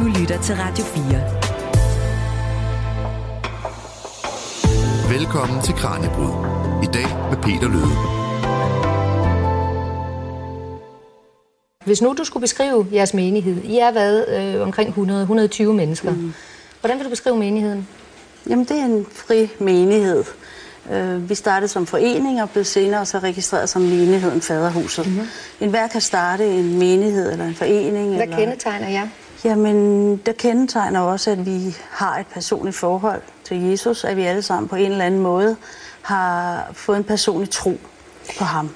Du lytter til Radio 4. Velkommen til Kranjebrud. I dag med Peter Løde. Hvis nu du skulle beskrive jeres menighed, I er været øh, omkring 100-120 mennesker. Mm. Hvordan vil du beskrive menigheden? Jamen, det er en fri menighed. Øh, vi startede som forening og blev senere så registreret som menigheden Faderhuset. Mm-hmm. En hver kan starte en menighed eller en forening. Hvad eller... kendetegner jer? Jamen, der kendetegner også, at vi har et personligt forhold til Jesus, at vi alle sammen på en eller anden måde har fået en personlig tro på ham.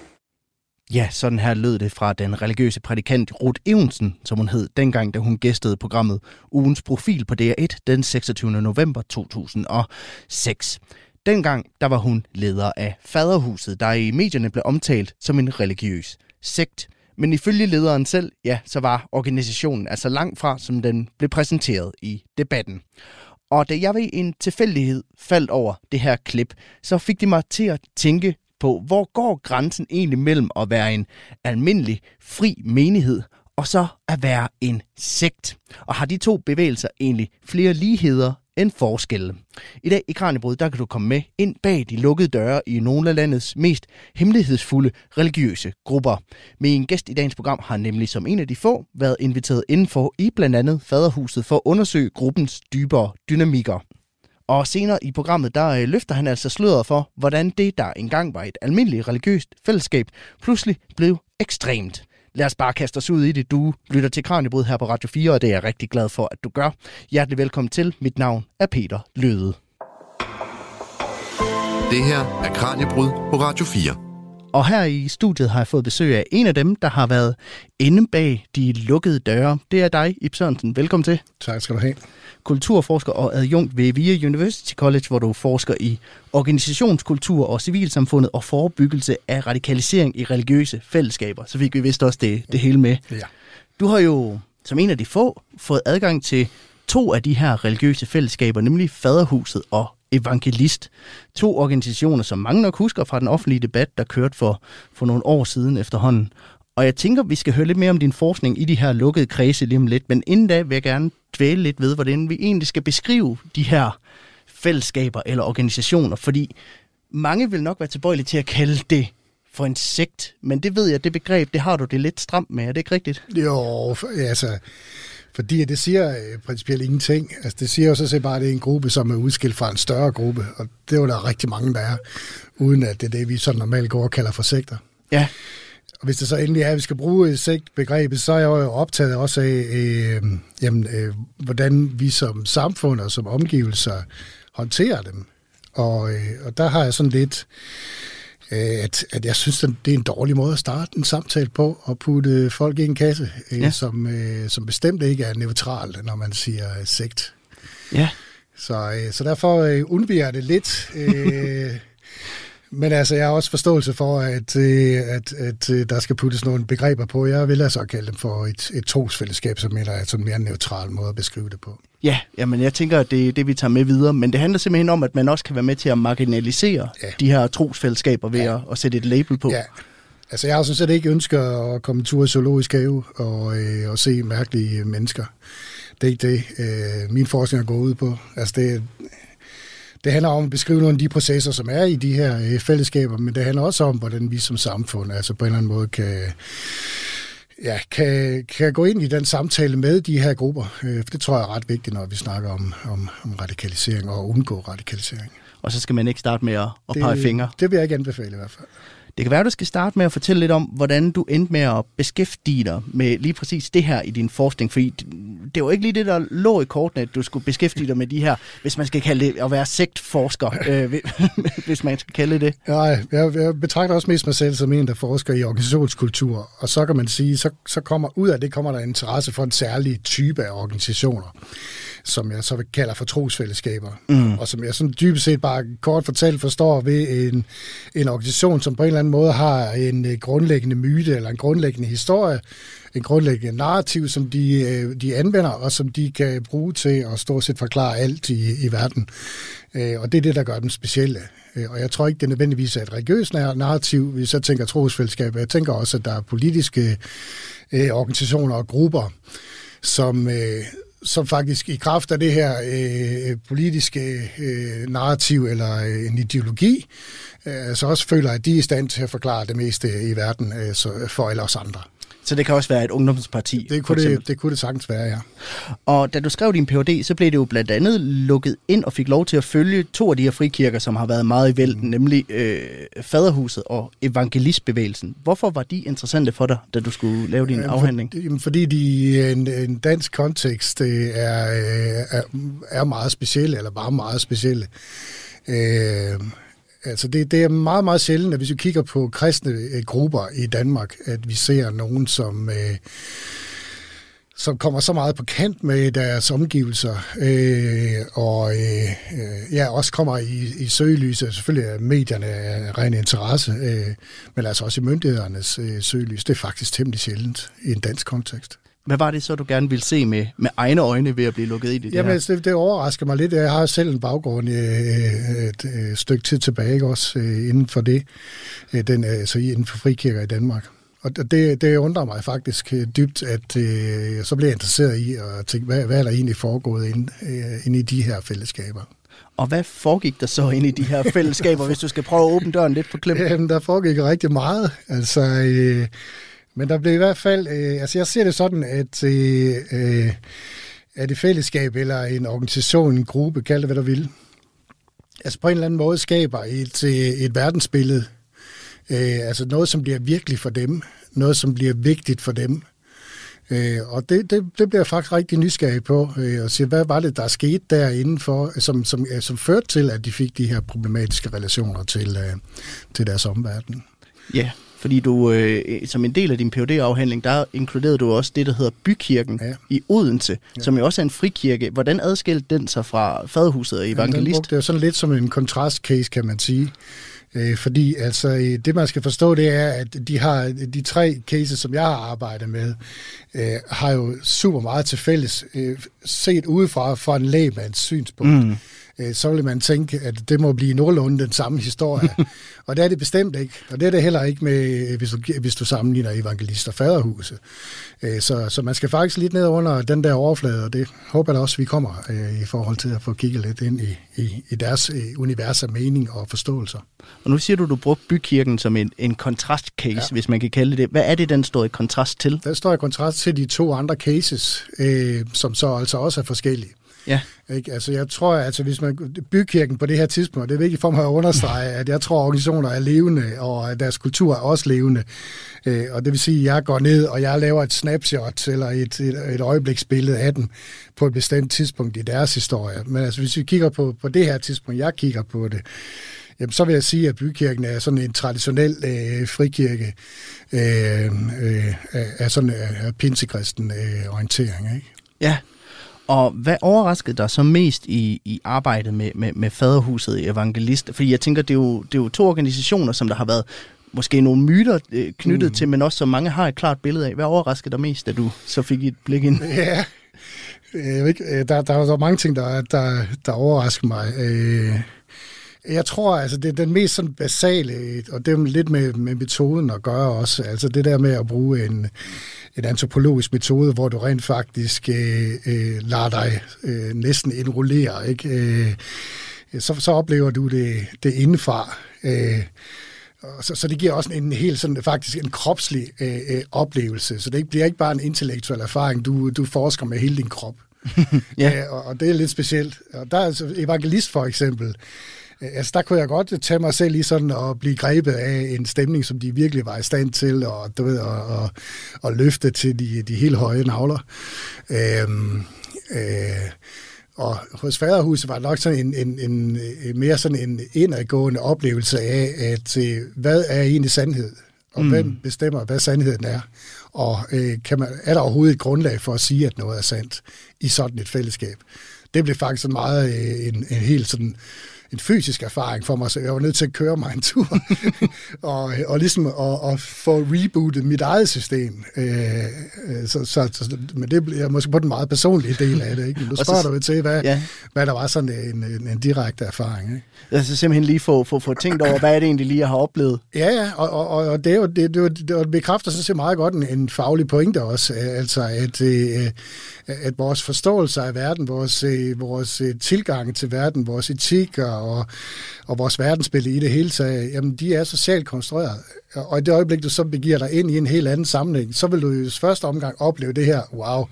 Ja, sådan her lød det fra den religiøse prædikant Ruth Evensen, som hun hed dengang, da hun gæstede programmet Ugens Profil på DR1 den 26. november 2006. Dengang der var hun leder af Faderhuset, der i medierne blev omtalt som en religiøs sekt. Men ifølge lederen selv, ja, så var organisationen altså langt fra, som den blev præsenteret i debatten. Og da jeg ved en tilfældighed faldt over det her klip, så fik det mig til at tænke på, hvor går grænsen egentlig mellem at være en almindelig, fri menighed, og så at være en sekt? Og har de to bevægelser egentlig flere ligheder en forskelle? I dag i Kranjebrud, der kan du komme med ind bag de lukkede døre i nogle af landets mest hemmelighedsfulde religiøse grupper. Min gæst i dagens program har nemlig som en af de få været inviteret indenfor i blandt andet Faderhuset for at undersøge gruppens dybere dynamikker. Og senere i programmet, der øh, løfter han altså sløret for, hvordan det, der engang var et almindeligt religiøst fællesskab, pludselig blev ekstremt. Lad os bare kaste os ud i det. Du lytter til Kranjebrud her på Radio 4, og det er jeg rigtig glad for, at du gør. Hjertelig velkommen til. Mit navn er Peter Løde. Det her er Kranjebrud på Radio 4. Og her i studiet har jeg fået besøg af en af dem, der har været inde bag de lukkede døre. Det er dig, Ip Sørensen. Velkommen til. Tak skal du have. Kulturforsker og adjunkt ved VIA University College, hvor du forsker i organisationskultur og civilsamfundet og forebyggelse af radikalisering i religiøse fællesskaber. Så fik vi vist også det, det hele med. Ja. Du har jo som en af de få fået adgang til to af de her religiøse fællesskaber, nemlig Faderhuset og Evangelist. To organisationer, som mange nok husker fra den offentlige debat, der kørte for, for nogle år siden efterhånden. Og jeg tænker, vi skal høre lidt mere om din forskning i de her lukkede kredse lige om lidt, men inden da vil jeg gerne dvæle lidt ved, hvordan vi egentlig skal beskrive de her fællesskaber eller organisationer, fordi mange vil nok være tilbøjelige til at kalde det for en sekt, men det ved jeg, det begreb, det har du det lidt stramt med, er det ikke rigtigt? Jo, altså, fordi det siger øh, principielt ingenting. Altså, det siger jo så set bare, at det er en gruppe, som er udskilt fra en større gruppe, og det er jo der rigtig mange, der er, uden at det er det, vi sådan normalt går og kalder for sekter. Ja. Og hvis det så endelig er, at vi skal bruge sektbegrebet, så er jeg jo optaget også af, øh, jamen, øh, hvordan vi som samfund og som omgivelser håndterer dem. Og, øh, og der har jeg sådan lidt at, at jeg synes, det er en dårlig måde at starte en samtale på, og putte folk i en kasse, øh, ja. som, øh, som bestemt ikke er neutral, når man siger sekt. Ja. Så, øh, så derfor undviger det lidt. Men altså, jeg har også forståelse for, at, at, at, at der skal puttes nogle begreber på. Jeg vil altså kalde dem for et, et trosfællesskab, som er sådan en mere neutral måde at beskrive det på. Ja, jamen jeg tænker, at det er det, vi tager med videre. Men det handler simpelthen om, at man også kan være med til at marginalisere ja. de her trosfællesskaber ved ja. at, at sætte et label på. Ja. Altså, jeg har sådan set ikke ønsker at komme tur i zoologisk have og, øh, og se mærkelige mennesker. Det er ikke det, øh, min forskning går ud på. Altså, det, det handler om at beskrive nogle af de processer, som er i de her øh, fællesskaber, men det handler også om, hvordan vi som samfund altså på en eller anden måde kan, ja, kan, kan gå ind i den samtale med de her grupper. Øh, for det tror jeg er ret vigtigt, når vi snakker om, om, om radikalisering og undgå radikalisering. Og så skal man ikke starte med at, at pege fingre. Det vil jeg ikke anbefale i hvert fald. Det kan være, du skal starte med at fortælle lidt om, hvordan du endte med at beskæftige dig med lige præcis det her i din forskning, fordi det var ikke lige det, der lå i kortene, at du skulle beskæftige dig med de her, hvis man skal kalde det at være sektforsker, øh, hvis man skal kalde det. Nej, jeg, jeg betragter også mest mig selv som en, der forsker i organisationskultur, og så kan man sige, så, så kommer ud af det kommer der interesse for en særlig type af organisationer som jeg så kalder for trosfællesskaber, mm. og som jeg sådan dybest set bare kort fortalt forstår ved en, en organisation, som på en eller anden måde har en øh, grundlæggende myte eller en grundlæggende historie, en grundlæggende narrativ, som de, øh, de anvender, og som de kan bruge til at stort set forklare alt i, i verden. Øh, og det er det, der gør dem specielle. Og jeg tror ikke, det nødvendigvis er et religiøst narrativ, hvis jeg tænker trosfællesskab. Jeg tænker også, at der er politiske organisationer og grupper, som, som faktisk i kraft af det her øh, politiske øh, narrativ eller øh, en ideologi, øh, så også føler, at de er i stand til at forklare det meste i verden øh, så, for alle os andre. Så det kan også være et ungdomsparti? Det kunne det, det kunne det sagtens være, ja. Og da du skrev din Ph.D., så blev det jo blandt andet lukket ind og fik lov til at følge to af de her frikirker, som har været meget i vælten, mm. nemlig øh, Faderhuset og Evangelistbevægelsen. Hvorfor var de interessante for dig, da du skulle lave din afhandling? For, fordi de i en, en dansk kontekst øh, er, øh, er, er meget specielle, eller bare meget specielle. Øh, Altså det, det er meget, meget sjældent, at hvis vi kigger på kristne øh, grupper i Danmark, at vi ser nogen, som, øh, som kommer så meget på kant med deres omgivelser, øh, og øh, øh ja, også kommer i, i søgelyset. Selvfølgelig er medierne af ren interesse, øh, men altså også i myndighedernes øh, søgelys. Det er faktisk temmelig sjældent i en dansk kontekst. Hvad var det så, du gerne ville se med, med egne øjne ved at blive lukket i det Jamen, her? Altså, det, det overrasker mig lidt. Jeg har selv en baggrund øh, et, et stykke tid tilbage, ikke? også øh, inden for det, øh, den, altså inden for frikirker i Danmark. Og det, det undrer mig faktisk dybt, at øh, så blev jeg interesseret i at tænke, hvad, hvad er der egentlig foregået inde, øh, inde i de her fællesskaber. Og hvad foregik der så ind i de her fællesskaber, hvis du skal prøve at åbne døren lidt på klip? Jamen, der foregik rigtig meget. Altså, øh, men der blev i hvert fald, øh, altså jeg ser det sådan, at, øh, er at et fællesskab eller en organisation, en gruppe, kald det hvad du vil, altså på en eller anden måde skaber et, øh, et verdensbillede, øh, altså noget, som bliver virkelig for dem, noget, som bliver vigtigt for dem. Øh, og det, det, det bliver jeg faktisk rigtig nysgerrig på, øh, at se, hvad var det, der skete derinde for, som, som, øh, som førte til, at de fik de her problematiske relationer til, øh, til deres omverden. Ja, fordi du, øh, som en del af din phd afhandling der inkluderede du også det, der hedder Bykirken ja. i Odense, ja. som jo også er en frikirke. Hvordan adskilte den sig fra Faderhuset og Evangelist? Ja, den brugte sådan lidt som en kontrastcase, kan man sige. Øh, fordi altså, øh, det man skal forstå, det er, at de har de tre cases, som jeg har arbejdet med, øh, har jo super meget til fælles, øh, set udefra fra en lægemands synspunkt. Mm. Øh, så vil man tænke, at det må blive nogenlunde den samme historie. og det er det bestemt ikke. Og det er det heller ikke, med, hvis, du, hvis du sammenligner evangelist og faderhuset. Øh, så, så man skal faktisk lidt ned under den der overflade, og det håber jeg også, vi kommer øh, i forhold til at få kigget lidt ind i, i, i deres univers af mening og forståelser. Og nu siger du, du brugte bykirken som en, en kontrastcase, ja. hvis man kan kalde det. Hvad er det, den står i kontrast til? Den står i kontrast til de to andre cases, øh, som så altså også er forskellige. Ja. Ikke? Altså, jeg tror, altså, hvis man bykirken på det her tidspunkt, det er vigtigt for mig at understrege, at jeg tror, at organisationer er levende, og at deres kultur er også levende. Øh, og det vil sige, at jeg går ned, og jeg laver et snapshot, eller et, et, et øjebliksbillede af dem, på et bestemt tidspunkt i deres historie. Men altså, hvis vi kigger på, på det her tidspunkt, jeg kigger på det, jamen, så vil jeg sige, at bykirken er sådan en traditionel øh, frikirke øh, øh, af sådan en pinsekristen øh, orientering. Ikke? Ja, og hvad overraskede dig så mest i, i arbejdet med, med, med Faderhuset Evangelist? Fordi jeg tænker, det er, jo, det er jo to organisationer, som der har været måske nogle myter øh, knyttet mm. til, men også som mange har et klart billede af. Hvad overraskede dig mest, da du så fik et blik ind? Ja, jeg ved ikke, øh, der, der, der er mange ting, der, der, der overrasker mig. Øh, jeg tror, altså det er den mest sådan basale, og det er lidt med, med metoden at gøre også. Altså det der med at bruge en, en antropologisk metode, hvor du rent faktisk øh, øh, lader dig øh, næsten indrullere, ikke? Øh, så, så oplever du det, det indefra. Øh, så, så det giver også en, en helt sådan faktisk en kropslig øh, øh, oplevelse. Så det bliver ikke bare en intellektuel erfaring, du, du forsker med hele din krop. ja. øh, og, og det er lidt specielt. Og der er altså evangelist for eksempel, Altså, der kunne jeg godt tage mig selv i sådan at blive grebet af en stemning, som de virkelig var i stand til, og du ved, at, at, at løfte til de, de helt høje navler. Øhm, øh, og hos Faderhuset var det nok sådan en, en, en, en mere sådan en indadgående oplevelse af, at øh, hvad er egentlig sandhed? Og mm. hvem bestemmer, hvad sandheden er? Og øh, kan man, er der overhovedet et grundlag for at sige, at noget er sandt i sådan et fællesskab? Det blev faktisk sådan meget øh, en, en helt sådan en fysisk erfaring for mig, så jeg var nødt til at køre mig en tur, og, og ligesom at, at få rebootet mit eget system. Øh, øh, så, så, så, men det er måske på den meget personlige del af det. Ikke? Men du spørger dig til, hvad, ja. hvad der var sådan en, en, en direkte erfaring. Ikke? Altså simpelthen lige få, få, få tænkt over, hvad er det egentlig lige, jeg har oplevet? Ja, ja, og, og, og det, er jo, det, det, det, det bekræfter så set meget godt en, en faglig pointe også, altså at, øh, at vores forståelse af verden, vores, øh, vores tilgang til verden, vores etik og, og vores verdensbillede i det hele taget, jamen de er socialt konstrueret. Og i det øjeblik, du så begiver dig ind i en helt anden sammenhæng, så vil du i første omgang opleve det her, wow,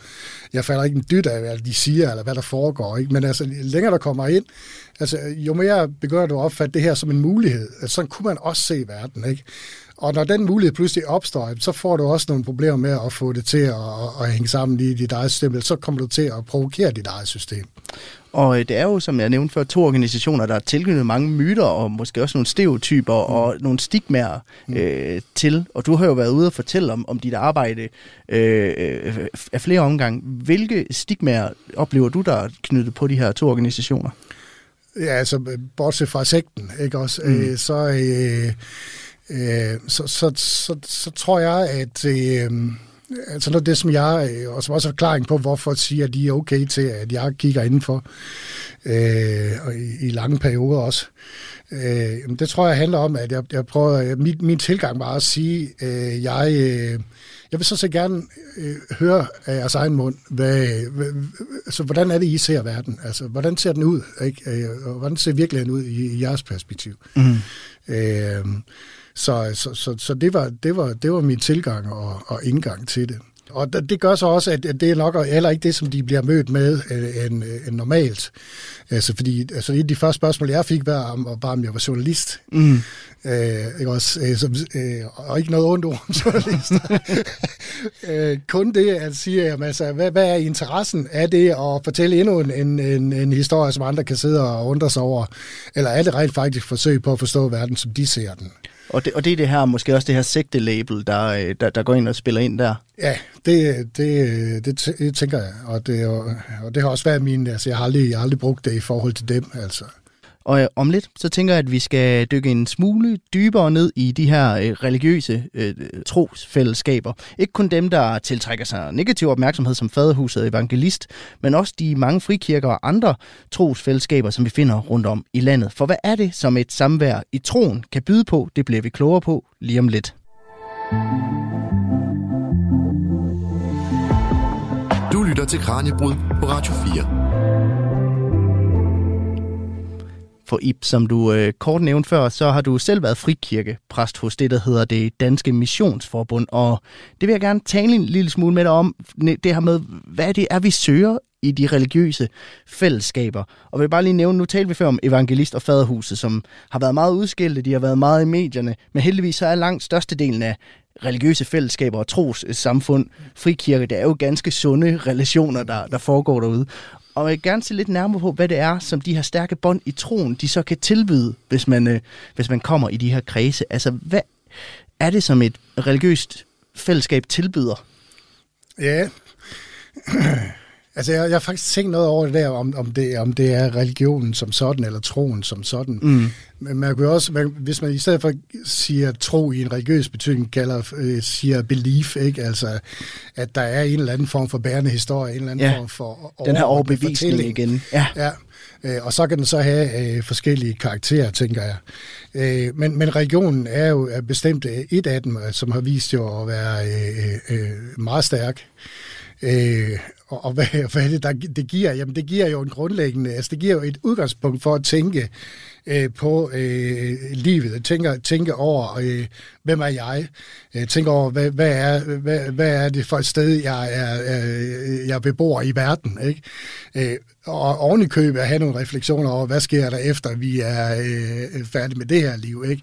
jeg falder ikke en dyt af, hvad de siger, eller hvad der foregår. Ikke? Men altså, længere der kommer ind, altså, jo mere begynder du at opfatte det her som en mulighed. Altså, sådan kunne man også se verden. Ikke? Og når den mulighed pludselig opstår, så får du også nogle problemer med at få det til at, at hænge sammen i dit eget system, så kommer du til at provokere dit eget system. Og øh, det er jo, som jeg nævnte før, to organisationer, der har tilknyttet mange myter og måske også nogle stereotyper mm. og nogle stigmaer mm. øh, til. Og du har jo været ude og fortælle om, om dit arbejde øh, øh af flere omgange. Hvilke stigmaer oplever du, der er knyttet på de her to organisationer? Ja, altså bortset fra sekten, ikke også? Mm. Øh, så, øh, øh, så, så, så, så tror jeg, at... Øh, altså noget af det, som jeg, øh, og som også er forklaring på, hvorfor siger, at de er okay til, at jeg kigger indenfor, øh, og i, i lange perioder også. Øh, det tror jeg handler om, at jeg, jeg prøver, min, min tilgang var at sige, øh, jeg, øh, jeg vil så så gerne øh, høre af jeres egen mund, hvad, hvad, altså, hvordan er det, I ser verden? Altså, hvordan ser den ud? Ikke? Øh, og hvordan ser virkeligheden ud i, i jeres perspektiv? Mm. Øh, så, så, så, så det, var, det, var, det var min tilgang og, og indgang til det. Og det gør så også, at det er nok heller ikke det, som de bliver mødt med øh, end, øh, end normalt. Altså, fordi altså, et af de første spørgsmål, jeg fik, var, om, var om jeg var journalist. Mm. Øh, ikke også, øh, som, øh, og ikke noget ondt ord om journalister. øh, kun det at sige, jamen, altså, hvad, hvad er interessen af det at fortælle endnu en, en, en, en historie, som andre kan sidde og undre sig over? Eller er det rent faktisk forsøg på at forstå verden, som de ser den? Og det, og det er det her, måske også det her sigte-label, der, øh, der, der går ind og spiller ind der. Ja, det, det, det, det tænker jeg. Og det, og, og det har også været min, altså jeg har aldrig, jeg har aldrig brugt det i forhold til dem, altså. Og øh, om lidt, så tænker jeg, at vi skal dykke en smule dybere ned i de her øh, religiøse øh, trosfællesskaber. Ikke kun dem, der tiltrækker sig negativ opmærksomhed som faderhuset og evangelist, men også de mange frikirker og andre trosfællesskaber, som vi finder rundt om i landet. For hvad er det, som et samvær i troen kan byde på? Det bliver vi klogere på lige om lidt. Du lytter til Kranjebrud på Radio 4. For Ip, som du øh, kort nævnte før, så har du selv været frikirkepræst hos det, der hedder det Danske Missionsforbund. Og det vil jeg gerne tale en lille smule med dig om, det her med, hvad det er, vi søger i de religiøse fællesskaber. Og vil bare lige nævne, nu talte vi før om evangelist og faderhuset, som har været meget udskilte, de har været meget i medierne, men heldigvis så er langt størstedelen af religiøse fællesskaber og tros samfund, frikirke, det er jo ganske sunde relationer, der, der foregår derude. Og jeg vil gerne se lidt nærmere på, hvad det er, som de her stærke bånd i troen, de så kan tilbyde, hvis man, øh, hvis man kommer i de her kredse. Altså, hvad er det, som et religiøst fællesskab tilbyder? Ja, Altså, jeg, jeg har faktisk tænkt noget over det der, om, om, det, om det er religionen som sådan, eller troen som sådan. Mm. Men man kan også, man, hvis man i stedet for siger tro i en religiøs betydning, kalder, øh, siger belief, ikke? Altså, at der er en eller anden form for bærende historie, en eller anden ja. form for Den her overbevisning igen. Ja. ja. Øh, og så kan den så have øh, forskellige karakterer, tænker jeg. Øh, men, men religionen er jo er bestemt øh, et af dem, som har vist jo at være øh, øh, meget stærk. Øh, og, og hvad, hvad er det, der, det giver? Jamen, det giver jo en grundlæggende, altså det giver jo et udgangspunkt for at tænke øh, på øh, livet, tænke, tænke over, øh, hvem er jeg? Øh, tænke over, hvad, hvad, er, hvad, hvad er det for et sted, jeg er, øh, jeg bebor i verden? Ikke? Øh, og oven i købet at have nogle refleksioner over, hvad sker der efter, vi er øh, færdige med det her liv. Ikke?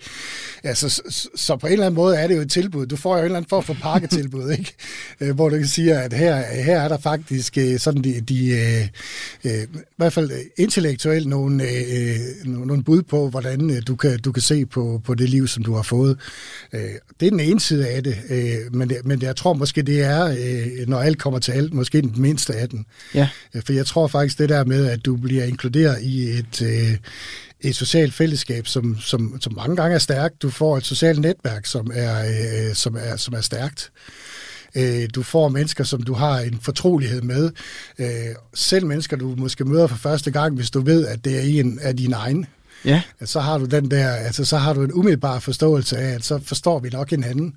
Altså, så, så på en eller anden måde er det jo et tilbud. Du får jo en eller anden form for pakketilbud, ikke? Øh, hvor du kan sige, at her, her er der faktisk øh, sådan de, de øh, øh, i hvert fald intellektuelt nogle, øh, øh nogle bud på, hvordan øh, du, kan, du kan se på, på det liv, som du har fået. Øh, det er den ene side af det, øh, men, men jeg tror måske, det er, når alt kommer til alt, måske den mindste af den. Ja. For jeg tror faktisk, det der med, at du bliver inkluderet i et... Et socialt fællesskab, som, som, som mange gange er stærkt. Du får et socialt netværk, som er, øh, som er, som er stærkt. Øh, du får mennesker, som du har en fortrolighed med. Øh, selv mennesker, du måske møder for første gang, hvis du ved, at det er en af dine egne. Ja. Så har du den der, altså så har du en umiddelbar forståelse af, at så forstår vi nok hinanden.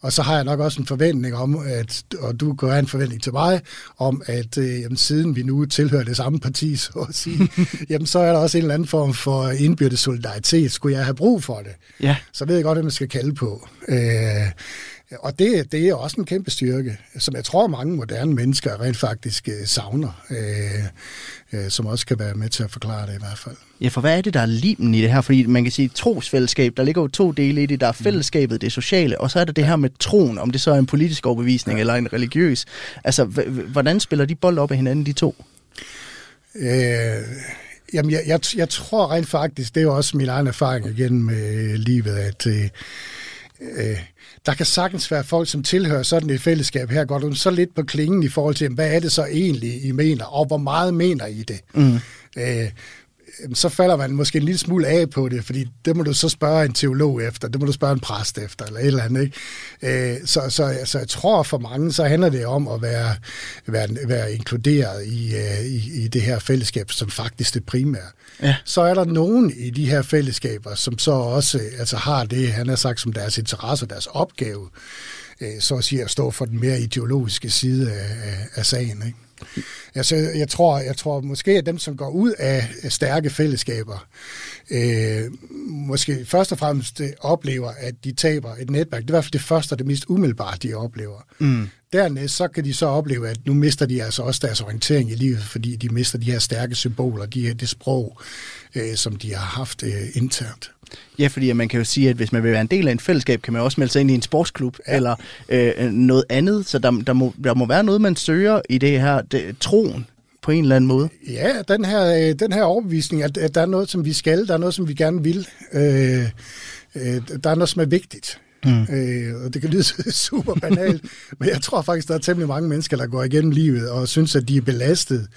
Og så har jeg nok også en forventning om, at, og du kan have en forventning til mig, om at øh, jamen, siden vi nu tilhører det samme parti, så at sige, jamen, så er der også en eller anden form for indbyrdes solidaritet. Skulle jeg have brug for det? Ja. Så ved jeg godt, hvad man skal kalde på. Øh, og det, det er også en kæmpe styrke, som jeg tror mange moderne mennesker rent faktisk øh, savner, øh, øh, som også kan være med til at forklare det i hvert fald. Ja, for hvad er det, der er limen i det her? Fordi man kan sige, trosfællesskab, der ligger jo to dele i det. Der er fællesskabet, det sociale, og så er der det her med troen, om det så er en politisk overbevisning ja. eller en religiøs. Altså, hvordan spiller de bold op af hinanden, de to? Øh, jamen, jeg, jeg, jeg tror rent faktisk, det er jo også min egen erfaring igen med livet, at øh, øh, der kan sagtens være folk, som tilhører sådan et fællesskab her, går du så lidt på klingen i forhold til, hvad er det så egentlig, I mener, og hvor meget mener I det? Mm. Øh, så falder man måske en lille smule af på det, fordi det må du så spørge en teolog efter, det må du spørge en præst efter, eller et eller andet. Ikke? Øh, så, så, så jeg tror for mange, så handler det om at være, være, være inkluderet i, øh, i, i det her fællesskab, som faktisk det primære. Ja. Så er der nogen i de her fællesskaber, som så også altså har det, han har sagt, som deres interesse, deres opgave, øh, så at sige at stå for den mere ideologiske side af, af sagen. Ikke? Altså, jeg tror, jeg tror måske, at dem, som går ud af stærke fællesskaber, øh, måske først og fremmest øh, oplever, at de taber et netværk. Det er i hvert fald det første og det mest umiddelbare, de oplever. Mm. Dernæst så kan de så opleve, at nu mister de altså også deres orientering i livet, fordi de mister de her stærke symboler, de her, det sprog, øh, som de har haft øh, internt. Ja, fordi man kan jo sige, at hvis man vil være en del af en fællesskab, kan man også melde sig ind i en sportsklub ja. eller øh, noget andet. Så der, der, må, der må være noget, man søger i det her det, troen på en eller anden måde. Ja, den her, øh, den her overbevisning, at, at der er noget, som vi skal, der er noget, som vi gerne vil. Øh, øh, der er noget, som er vigtigt. Mm. Øh, og det kan lyde super banalt, men jeg tror faktisk, der er temmelig mange mennesker, der går igennem livet og synes, at de er belastet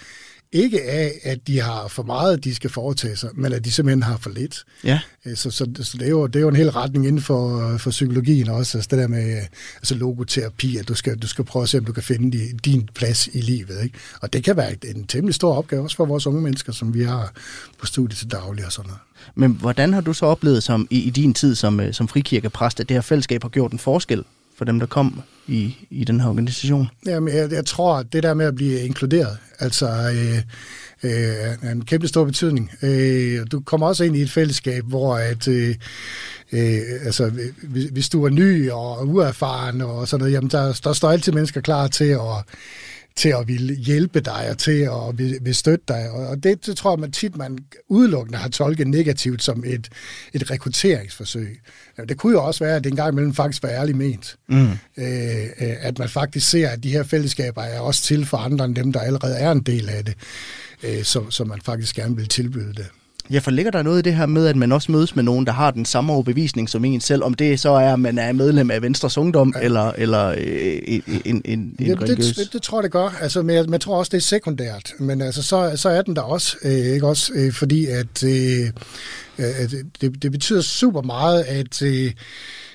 ikke af, at de har for meget, de skal foretage sig, men at de simpelthen har for lidt. Ja. Øh, så, så, så det, er jo, det er jo en hel retning inden for, for psykologien også, altså det der med altså logoterapi, at du skal, du skal prøve at se, om du kan finde din plads i livet. Ikke? Og det kan være en temmelig stor opgave, også for vores unge mennesker, som vi har på studiet til daglig og sådan noget. Men hvordan har du så oplevet som, i, i din tid som, øh, som frikirkepræst, at det her fællesskab har gjort en forskel for dem, der kom i, i den her organisation? Jamen, jeg, jeg tror, at det der med at blive inkluderet, altså øh, øh, er en kæmpe stor betydning. Øh, du kommer også ind i et fællesskab, hvor at, øh, øh, altså, hvis du er ny og uerfaren og sådan noget, jamen der, der står altid mennesker klar til at til at ville hjælpe dig og til at vil, vil støtte dig. Og det, det tror jeg, man tit man udelukkende har tolket negativt som et, et rekrutteringsforsøg. Det kunne jo også være, at det engang imellem faktisk var ærligt ment. Mm. Øh, at man faktisk ser, at de her fællesskaber er også til for andre end dem, der allerede er en del af det. Øh, så, så man faktisk gerne vil tilbyde det. Ja, for ligger der noget i det her med, at man også mødes med nogen, der har den samme overbevisning som en selv, om det så er, at man er medlem af Venstres Ungdom, ja. eller, eller øh, en, en, en ja, religiøs... Det, det, det tror jeg, det gør. Altså, men, jeg, men jeg tror også, det er sekundært. Men altså, så, så er den der også, øh, ikke også øh, fordi at, øh, at det, det betyder super meget, at... Øh,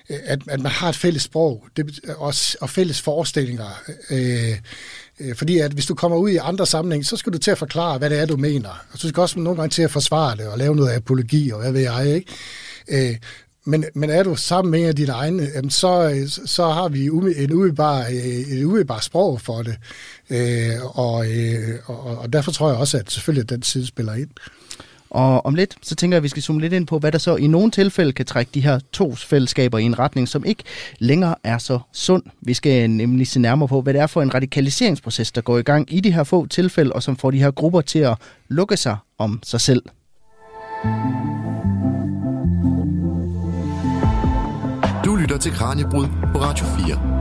at, at man har et fælles sprog det, og, og fælles forestillinger. Øh, Øh, Øh, fordi at hvis du kommer ud i andre sammenhæng, så skal du til at forklare, hvad det er, du mener. Og du skal også nogle gange til at forsvare det og lave noget apologi og hvad ved jeg, ikke? Øh, men, men er du sammen med en af dine egne, så, øh, så har vi en umiddelbar, et umiddelbar sprog for det. Og, og, og derfor tror jeg også, at selvfølgelig at den side spiller ind. Og om lidt, så tænker jeg, at vi skal zoome lidt ind på, hvad der så i nogle tilfælde kan trække de her to fællesskaber i en retning, som ikke længere er så sund. Vi skal nemlig se nærmere på, hvad det er for en radikaliseringsproces, der går i gang i de her få tilfælde, og som får de her grupper til at lukke sig om sig selv. Du lytter til Kranjebrud på Radio 4.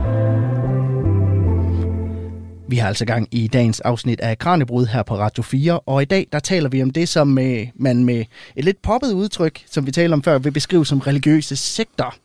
Vi har altså gang i dagens afsnit af Kranjebrud her på Radio 4, og i dag der taler vi om det, som øh, man med et lidt poppet udtryk, som vi talte om før, vil beskrive som religiøse sekter.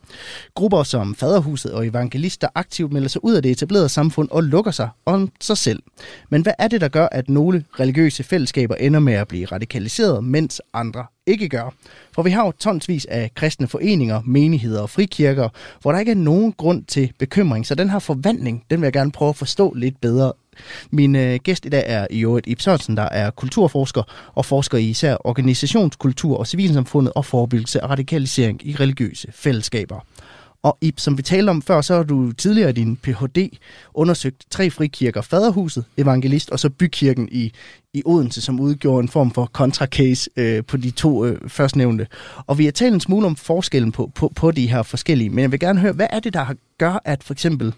Grupper som Faderhuset og Evangelister aktivt melder sig ud af det etablerede samfund og lukker sig om sig selv. Men hvad er det, der gør, at nogle religiøse fællesskaber ender med at blive radikaliseret, mens andre ikke gør? For vi har jo tonsvis af kristne foreninger, menigheder og frikirker, hvor der ikke er nogen grund til bekymring. Så den her forvandling, den vil jeg gerne prøve at forstå lidt bedre min øh, gæst i dag er i øvrigt Ip Sørensen, der er kulturforsker og forsker i især organisationskultur og civilsamfundet og forebyggelse af radikalisering i religiøse fællesskaber. Og Ip, som vi talte om før, så har du tidligere i din Ph.D. undersøgt tre frikirker, Faderhuset, Evangelist og så Bykirken i, i Odense, som udgjorde en form for kontracase øh, på de to øh, førstnævnte. Og vi har talt en smule om forskellen på, på, på de her forskellige, men jeg vil gerne høre, hvad er det, der gør, at for eksempel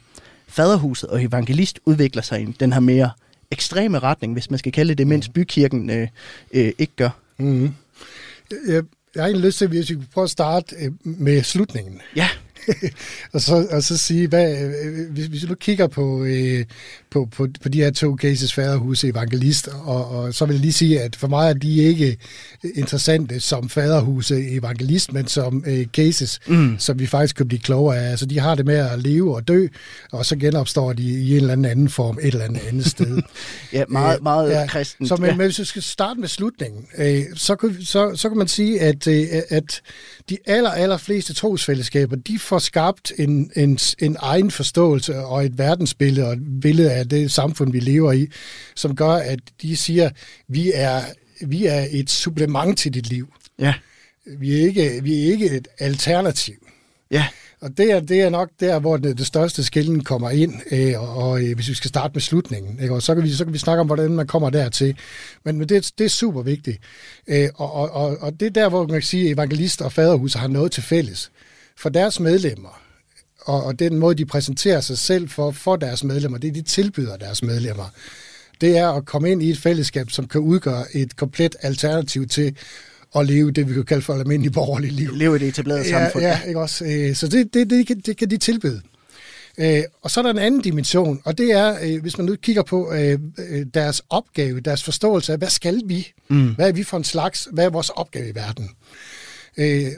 faderhuset og evangelist udvikler sig i den her mere ekstreme retning, hvis man skal kalde det, mens bykirken øh, øh, ikke gør. Mm. Jeg, jeg har egentlig lyst til, at vi prøve at starte øh, med slutningen. Ja. og, så, og så sige, hvad, øh, hvis, hvis du nu kigger på, øh, på, på, på de her to cases, faderhus og evangelist, og, og så vil jeg lige sige, at for mig er de ikke interessante som faderhus og evangelist, men som øh, cases, mm. som vi faktisk kan blive klogere af. Altså, de har det med at leve og dø, og så genopstår de i en eller anden anden form, et eller andet andet sted. ja, meget, meget ja, kristent. Så, men, ja. men hvis vi skal starte med slutningen, øh, så, kan, så, så kan man sige, at, øh, at de aller, aller fleste trosfællesskaber, de får skabt en, en, en egen forståelse og et verdensbillede og et billede af det samfund, vi lever i, som gør, at de siger, vi er, vi er et supplement til dit liv. Ja. Vi er ikke, vi er ikke et alternativ. Ja. Og det er, det er nok der, hvor det, det største skillen kommer ind, øh, og, og øh, hvis vi skal starte med slutningen, ikke? Og så, kan vi, så kan vi snakke om, hvordan man kommer dertil. Men, men det, det er super vigtigt. Øh, og, og, og, og det er der, hvor man kan sige, at evangelister og faderhus har noget til fælles. For deres medlemmer, og, og den måde, de præsenterer sig selv for, for deres medlemmer, det de tilbyder deres medlemmer, det er at komme ind i et fællesskab, som kan udgøre et komplet alternativ til at leve det, vi kan kalde for et almindeligt borgerligt liv. Leve i det etablerede ja, samfund. Ja, ikke også? Øh, så det, det, det, kan, det kan de tilbyde. Øh, og så er der en anden dimension, og det er, øh, hvis man nu kigger på deres opgave, deres forståelse af, hvad skal vi? Mm. Hvad er vi for en slags? Hvad er vores opgave i verden?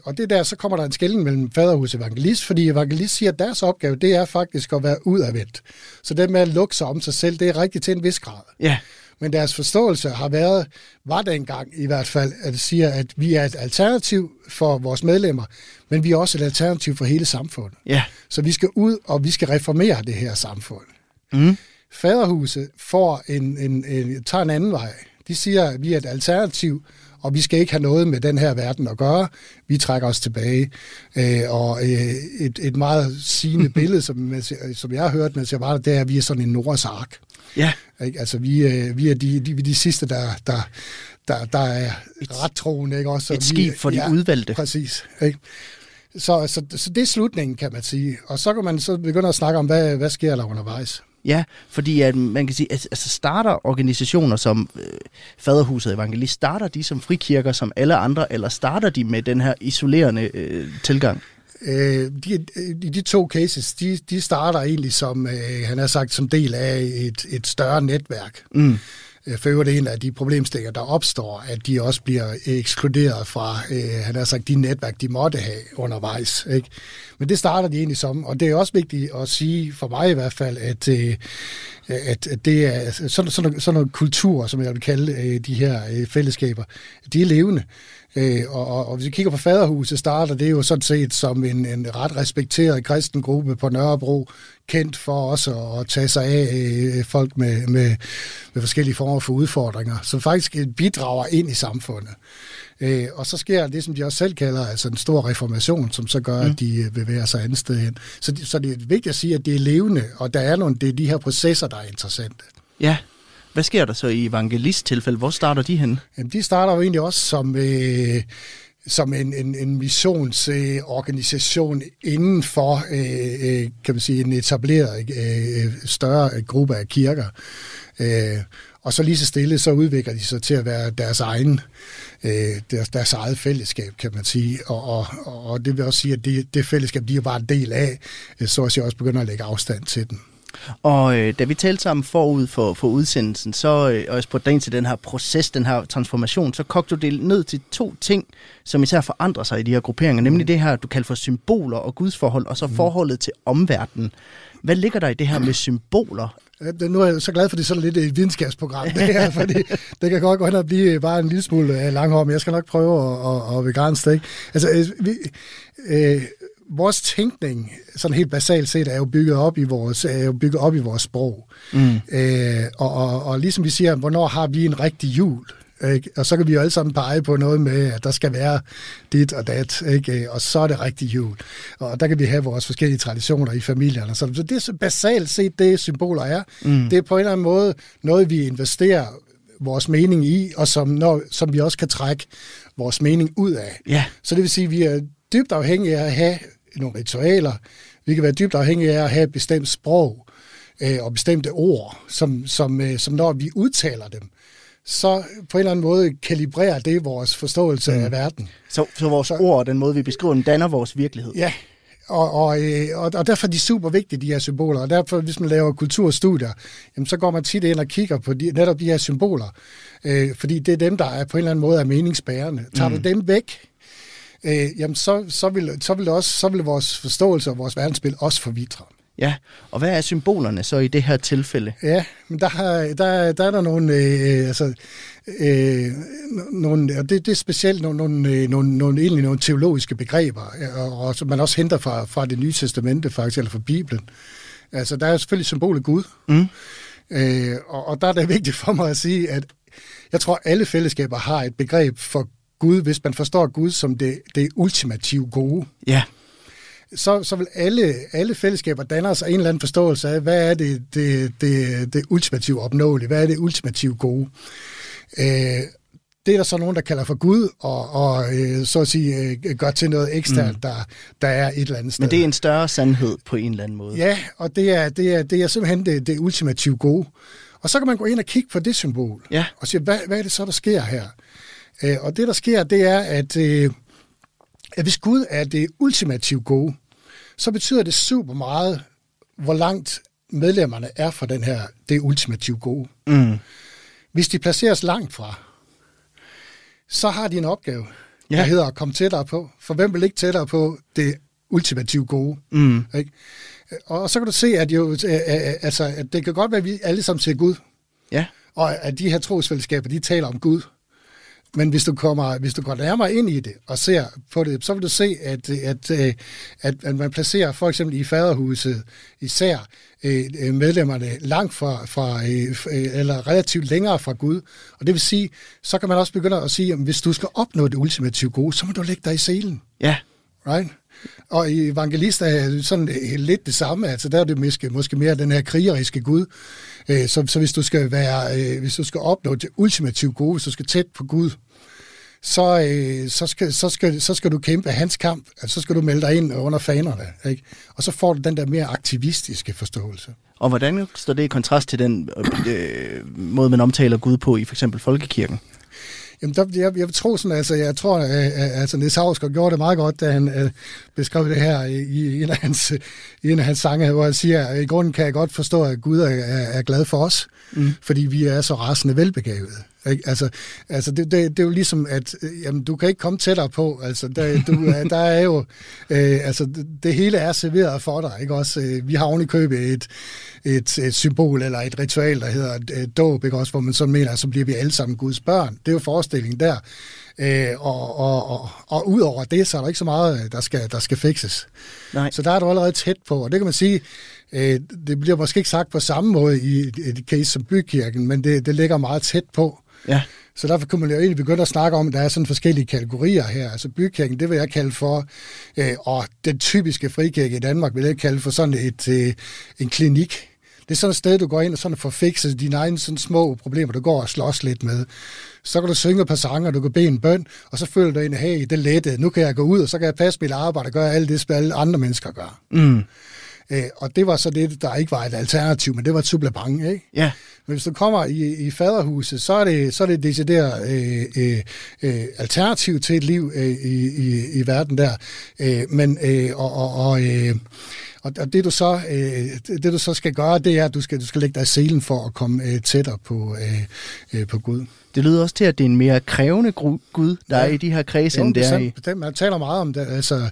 Og det der, så kommer der en skældning mellem faderhus og evangelist, fordi evangelist siger, at deres opgave, det er faktisk at være udadvendt. Så det med at lukke sig om sig selv, det er rigtigt til en vis grad. Ja men deres forståelse har været, var dengang i hvert fald, at det siger, at vi er et alternativ for vores medlemmer, men vi er også et alternativ for hele samfundet. Ja. Så vi skal ud, og vi skal reformere det her samfund. Mm. Faderhuset får en, en, en, tager en anden vej. De siger, at vi er et alternativ, og vi skal ikke have noget med den her verden at gøre. Vi trækker os tilbage. Øh, og øh, et, et meget sigende billede, som, som jeg har hørt, mens jeg var der, det er, at vi er sådan en Noras ark. Ja. Ikke? Altså, vi, øh, vi er de, de, de sidste, der, der, der, der er ret troende. Ikke? Også, et vi, skib for de ja, udvalgte. Præcis. Ikke? Så, så, så det er slutningen, kan man sige. Og så kan man så begynde at snakke om, hvad, hvad sker der undervejs. Ja, fordi at man kan sige, at altså starter organisationer som øh, Faderhuset Evangelist, starter de som frikirker som alle andre, eller starter de med den her isolerende øh, tilgang? Øh, de, de, de to cases, de, de starter egentlig som, øh, han har sagt, som del af et, et større netværk. Mm. Øh, for øvrigt en af de problemstillinger, der opstår, at de også bliver ekskluderet fra, øh, han har sagt, de netværk, de måtte have undervejs. Ikke? Men det starter de egentlig som, og det er også vigtigt at sige, for mig i hvert fald, at, øh, at, at det er altså, sådan, sådan, sådan nogle kultur, som jeg vil kalde øh, de her øh, fællesskaber, de er levende. Øh, og, og, og hvis vi kigger på Faderhuset, starter det jo sådan set som en, en ret respekteret kristen gruppe på Nørrebro, kendt for også at tage sig af øh, folk med, med, med forskellige former for udfordringer, som faktisk bidrager ind i samfundet. Øh, og så sker det, som de også selv kalder, altså en stor reformation, som så gør, mm. at de øh, bevæger sig andet sted hen. Så, så det er vigtigt at sige, at det er levende, og der er nogle, det er de her processer, der er interessante. Ja, hvad sker der så i evangelisttilfælde? Hvor starter de hen? Jamen, de starter jo egentlig også som, øh, som en, en, en missionsorganisation øh, inden for øh, øh, kan man sige, en etableret øh, større gruppe af kirker. Øh, og så lige så stille, så udvikler de sig til at være deres egen, øh, deres, deres eget fællesskab, kan man sige. Og, og, og det vil også sige, at det, det fællesskab, de er bare en del af, øh, så at jeg også begynder at lægge afstand til den. Og øh, da vi talte sammen forud for, for udsendelsen, så, øh, og jeg spurgte dig ind til den her proces, den her transformation, så kogte du det ned til to ting, som især forandrer sig i de her grupperinger, nemlig det her, du kalder for symboler og gudsforhold, og så forholdet til omverdenen. Hvad ligger der i det her med symboler? Nu er jeg så glad for, at det er sådan lidt et videnskabsprogram, det her, fordi det kan godt gå hen og blive bare en lille smule øh, langhård, men jeg skal nok prøve at, at, at begrænse det. Ikke? Altså, øh, vi, øh, vores tænkning, sådan helt basalt set, er jo bygget op i vores, er jo bygget op i vores sprog. Mm. Øh, og, og, og ligesom vi siger, hvornår har vi en rigtig jul? Ikke? Og så kan vi jo alle sammen pege på noget med, at der skal være dit og dat, ikke? og så er det rigtig jul. Og der kan vi have vores forskellige traditioner i familierne. Så så det er basalt set det, symboler er. Mm. Det er på en eller anden måde noget, vi investerer vores mening i, og som, når, som vi også kan trække vores mening ud af. Ja. Så det vil sige, at vi er dybt afhængige af at have nogle ritualer. Vi kan være dybt afhængige af at have et bestemt sprog øh, og bestemte ord, som, som, øh, som når vi udtaler dem, så på en eller anden måde kalibrerer det vores forståelse mm. af verden. Så, så vores ord og den måde, vi beskriver den, danner vores virkelighed. Ja, og, og, øh, og, og derfor er de super vigtige, de her symboler. Og derfor, hvis man laver kulturstudier, jamen, så går man tit ind og kigger på de, netop de her symboler. Øh, fordi det er dem, der er på en eller anden måde er meningsbærende. Tager mm. du dem væk, øh, jamen, så, så, vil, så, vil det også, så vil vores forståelse og vores verdensbillede også forvitre. Ja, og hvad er symbolerne så i det her tilfælde? Ja, men der, har, der, der er der nogle, øh, altså, øh, nogle og det, det er specielt nogle, nogle, øh, nogle, nogle, egentlig nogle teologiske begreber, øh, og, og som man også henter fra, fra det nye testamente faktisk, eller fra Bibelen. Altså, der er selvfølgelig symbolet Gud, Mm. øh, og, og der er det vigtigt for mig at sige, at jeg tror, alle fællesskaber har et begreb for Gud, hvis man forstår Gud som det, det ultimative gode Ja, så, så vil alle, alle fællesskaber danne sig en eller anden forståelse af, hvad er det, det, det, det ultimative opnåelige, hvad er det ultimative gode. Øh, det er der så nogen, der kalder for Gud, og, og øh, så at sige øh, gør til noget eksternt, mm. der, der er et eller andet sted. men det er en større sandhed på en eller anden måde. Ja, og det er, det er, det er simpelthen det, det ultimative gode. Og så kan man gå ind og kigge på det symbol, Ja. og sige, hvad, hvad er det så, der sker her? Øh, og det, der sker, det er, at, øh, at hvis Gud er det ultimative gode, så betyder det super meget, hvor langt medlemmerne er fra den her, det ultimative gode. Mm. Hvis de placeres langt fra, så har de en opgave, Ja. der hedder at komme tættere på. For hvem vil ikke tættere på det ultimative gode? Mm. Ikke? Og så kan du se, at, jo, øh, øh, altså, at det kan godt være, at vi alle sammen ser Gud, Ja, og at de her trosfællesskaber, de taler om Gud. Men hvis du, kommer, hvis du går nærmere ind i det og ser på det, så vil du se, at, at, øh, at, at man placerer for eksempel i faderhuset især øh, øh, medlemmerne langt fra, fra eller relativt længere fra Gud. Og det vil sige, så kan man også begynde at sige, at hvis du skal opnå det ultimative gode, så må du lægge dig i selen. ja, Right? Og i evangelister er sådan øh, lidt det samme, altså der er det måske, måske mere den her krigeriske Gud. Øh, så, så hvis du skal være, øh, hvis du skal opnå det ultimative gode, hvis du skal tæt på Gud, så, så, skal, så, skal, så skal du kæmpe hans kamp, altså så skal du melde dig ind under fanerne, ikke? og så får du den der mere aktivistiske forståelse. og hvordan står det i kontrast til den øh, måde, man omtaler Gud på i for eksempel folkekirken? Jamen, der, jeg, jeg vil tro sådan, altså, jeg tror, at, at altså, Niels Hausgaard gjorde det meget godt, da han øh, beskrev det her i, i, en af hans, i en af hans sange, hvor han siger, at i grunden kan jeg godt forstå, at Gud er, er, er glad for os, mm. fordi vi er så rasende velbegavede. Ikke? Altså, altså det, det, det er jo ligesom, at øh, jamen, du kan ikke komme tættere på. Altså, der, du, er- der er jo, øh, altså, det, hele er serveret for dig. Ikke? Også, øh, vi har oven i købet et, et, et symbol eller et ritual, der hedder øh, dåb, ikke? Også, hvor man så mener, at så bliver vi alle sammen Guds børn. Det er jo forestillingen der. Øh, og, og, og, og ud over det, så er der ikke så meget, øh, der skal, der skal fikses. Nej. Så der er du allerede tæt på, og det kan man sige, øh, det bliver måske ikke sagt på samme måde i et case som bykirken, men det, det ligger meget tæt på. Ja, Så derfor kunne man jo egentlig begynde at snakke om, at der er sådan forskellige kategorier her. Altså bykirken, det vil jeg kalde for, øh, og den typiske frikirke i Danmark vil jeg kalde for sådan et, øh, en klinik. Det er sådan et sted, du går ind og sådan får fikset dine egne sådan små problemer, du går og slås lidt med. Så kan du synge et par sange, du kan bede en bøn, og så føler du ind, hey, det er lettet, nu kan jeg gå ud, og så kan jeg passe mit arbejde og gøre alt det, som alle andre mennesker gør. mm. Øh, og det var så det, der ikke var et alternativ, men det var et supplement, ikke? ja, Men hvis du kommer i, i faderhuset, så er det, så er det decideret øh, øh, øh, alternativ til et liv øh, i, i, i verden der. Øh, men, øh, og, og, og, øh, og, det, du så, øh, det du så skal gøre, det er, at du skal, du skal lægge dig i selen for at komme øh, tættere på, øh, øh, på Gud. Det lyder også til, at det er en mere krævende Gud, der ja. er i de her kredse, end det er i... Bestemt, man taler meget om det, altså,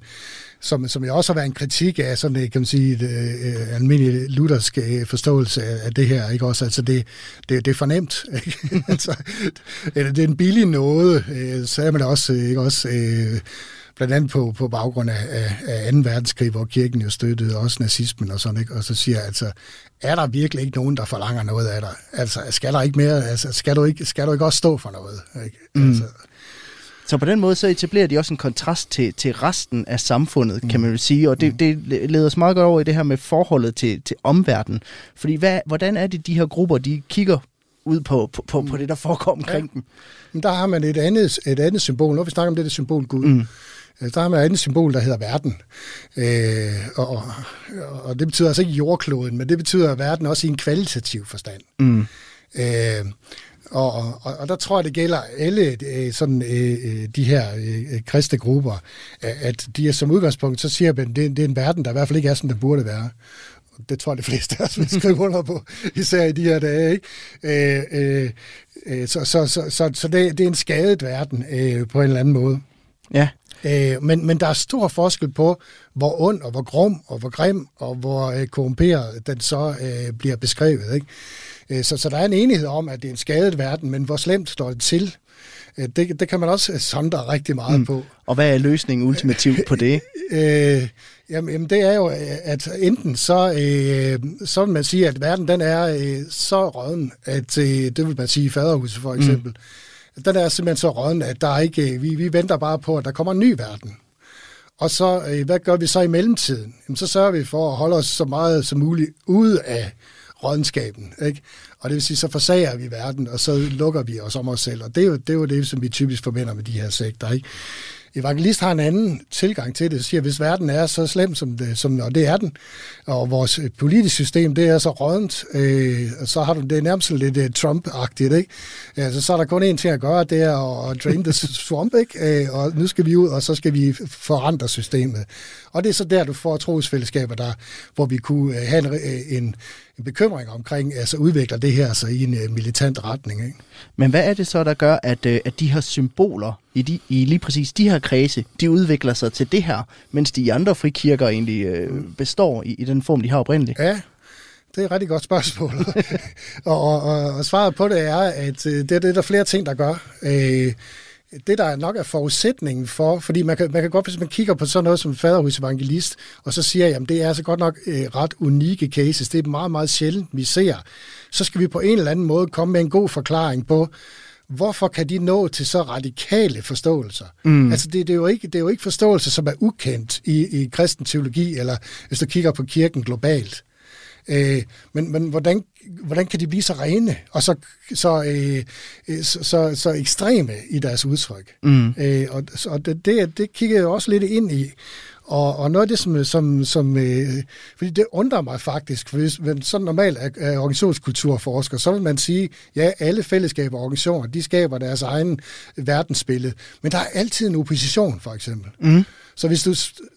som, som jeg også har været en kritik af, sådan kan man sige, et, øh, almindelig luthersk øh, forståelse af det her, ikke også? Altså, det, det, det er fornemt, ikke? altså, det er en billig noget, øh, sagde man også, ikke også? Øh, blandt andet på, på baggrund af, af, af 2. verdenskrig, hvor kirken jo støttede også nazismen og sådan, ikke? og så siger jeg, altså, er der virkelig ikke nogen, der forlanger noget af dig? Altså, skal der ikke mere, altså, skal du ikke, skal du ikke også stå for noget? Ikke? Mm. Altså, så på den måde så etablerer de også en kontrast til, til resten af samfundet, mm. kan man jo sige. Og det, mm. det leder os meget godt over i det her med forholdet til, til omverdenen. Fordi hvad, hvordan er det, de her grupper, de kigger ud på, på, på, på det, der foregår omkring ja. dem? Men der har man et andet, et andet symbol. Når vi snakker om det, det symbol Gud. Mm. Øh, der har man et andet symbol, der hedder verden. Øh, og, og det betyder altså ikke jordkloden, men det betyder verden også i en kvalitativ forstand. Mm. Øh, og, og, og der tror jeg, det gælder alle øh, sådan, øh, øh de her øh, kristne grupper, at de er som udgangspunkt, så siger man, det, det er en verden, der i hvert fald ikke er, som den burde være. Det tror jeg, de fleste af os vil skrive under på, især i de her dage. Ikke? Øh, øh, så så, så, så, så det, det er en skadet verden øh, på en eller anden måde. Ja. Øh, men, men der er stor forskel på, hvor ond og hvor grum og hvor grim og hvor øh, korrumperet den så øh, bliver beskrevet. Ikke? Øh, så, så der er en enighed om, at det er en skadet verden, men hvor slemt står det til? Øh, det, det kan man også sondre rigtig meget mm. på. Og hvad er løsningen ultimativt på det? Øh, jamen, jamen, det er jo, at enten så, øh, så vil man sige, at verden den er øh, så råden, at øh, det vil man sige i faderhuset for eksempel, mm. den er simpelthen så råden, at der er ikke, vi, vi venter bare på, at der kommer en ny verden. Og så, øh, hvad gør vi så i mellemtiden? Jamen, så sørger vi for at holde os så meget som muligt ude af rådenskaben. Ikke? Og det vil sige, så forsager vi verden, og så lukker vi os om os selv. Og det er jo det, er jo det som vi typisk forbinder med de her sekter. Ikke? Evangelist har en anden tilgang til det, siger, hvis verden er så slem, som det, som, og det er den, og vores øh, politiske system, det er så rådent, øh, så har du det er nærmest lidt uh, Trump-agtigt, ikke? Altså, så er der kun én ting at gøre, det er at, at drain the swamp, ikke? Øh, og nu skal vi ud, og så skal vi forandre systemet. Og det er så der, du får trosfællesskaber, der, hvor vi kunne uh, have en, uh, en, en bekymring omkring, altså udvikler det her så i en uh, militant retning. Ikke? Men hvad er det så, der gør, at, uh, at de her symboler i, de, i lige præcis de her kredse, de udvikler sig til det her, mens de andre frikirker egentlig uh, består i, i den form, de har oprindeligt? Ja, det er et rigtig godt spørgsmål. og, og, og, svaret på det er, at det, det er der flere ting, der gør. Øh, det, der nok er forudsætningen for, fordi man kan, man kan godt, hvis man kigger på sådan noget som faderhus evangelist, og så siger, at det er altså godt nok øh, ret unikke cases, det er meget, meget sjældent, vi ser, så skal vi på en eller anden måde komme med en god forklaring på, hvorfor kan de nå til så radikale forståelser? Mm. Altså, det, det, er jo ikke, det er jo ikke forståelse, som er ukendt i, i kristen teologi, eller hvis du kigger på kirken globalt. Øh, men men hvordan, hvordan kan de blive så rene og så, så, øh, øh, så, så, så ekstreme i deres udtryk? Mm. Øh, og og det, det, det kigger jeg også lidt ind i. Og, og noget af det, som, som, som øh, fordi det undrer mig faktisk, for hvis man sådan normalt er, er organisationskulturforsker, så vil man sige, ja, alle fællesskaber og organisationer, de skaber deres egen verdensbillede, men der er altid en opposition, for eksempel. Mm. Så hvis du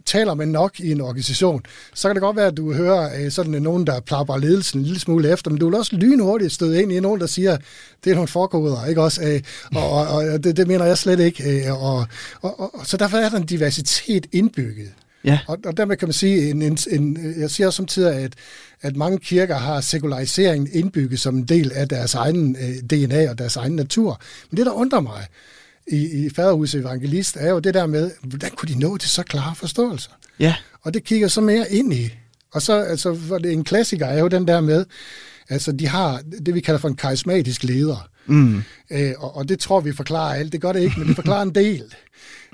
taler med nok i en organisation, så kan det godt være, at du hører øh, sådan nogen, der plapper ledelsen en lille smule efter, men du vil også lynhurtigt støde ind i nogen, der siger, det er nogle forkoder, ikke også? Øh, og, og, og det, det mener jeg slet ikke. Øh, og, og, og, så derfor er der en diversitet indbygget. Ja. Og, og dermed kan man sige, en, en, en, jeg siger også samtidig, at, at mange kirker har sekulariseringen indbygget som en del af deres egen øh, DNA og deres egen natur. Men det, der undrer mig i, i Faderhuset Evangelist, er jo det der med, hvordan kunne de nå til så klare forståelser? Ja. Og det kigger så mere ind i. Og så, altså, for det, en klassiker er jo den der med, altså de har det, vi kalder for en karismatisk leder. Mm. Øh, og, og det tror vi forklarer alt. Det gør det ikke, men det forklarer en del.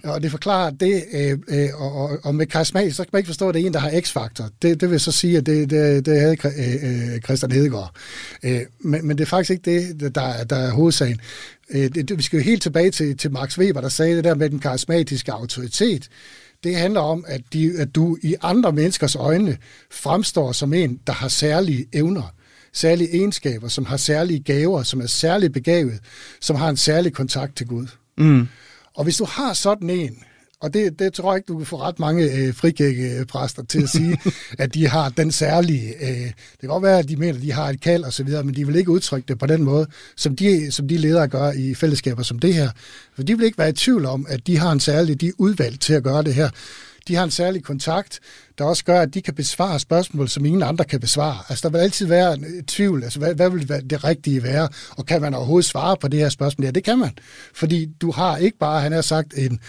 Og det forklarer det, øh, øh, og, og med karismatisk, så kan man ikke forstå, at det er en, der har x-faktor. Det, det vil så sige, at det, det, det havde øh, øh, Christian Hedegaard. Øh, men, men det er faktisk ikke det, der, der er hovedsagen. Øh, det, vi skal jo helt tilbage til, til Max Weber, der sagde det der med den karismatiske autoritet. Det handler om, at, de, at du i andre menneskers øjne fremstår som en, der har særlige evner særlige egenskaber, som har særlige gaver, som er særligt begavet, som har en særlig kontakt til Gud. Mm. Og hvis du har sådan en, Og det, det tror jeg ikke, du kan få ret mange øh, frikirkepræster til at sige, at de har den særlige... Øh, det kan godt være, at de mener, at de har et kald og så videre, men de vil ikke udtrykke det på den måde, som de, som de ledere gør i fællesskaber som det her. For de vil ikke være i tvivl om, at de har en særlig... De er udvalgt til at gøre det her de har en særlig kontakt, der også gør, at de kan besvare spørgsmål, som ingen andre kan besvare. Altså, der vil altid være en tvivl. Altså, hvad, hvad vil det rigtige være? Og kan man overhovedet svare på det her spørgsmål? Ja, det kan man. Fordi du har ikke bare, han har sagt, en,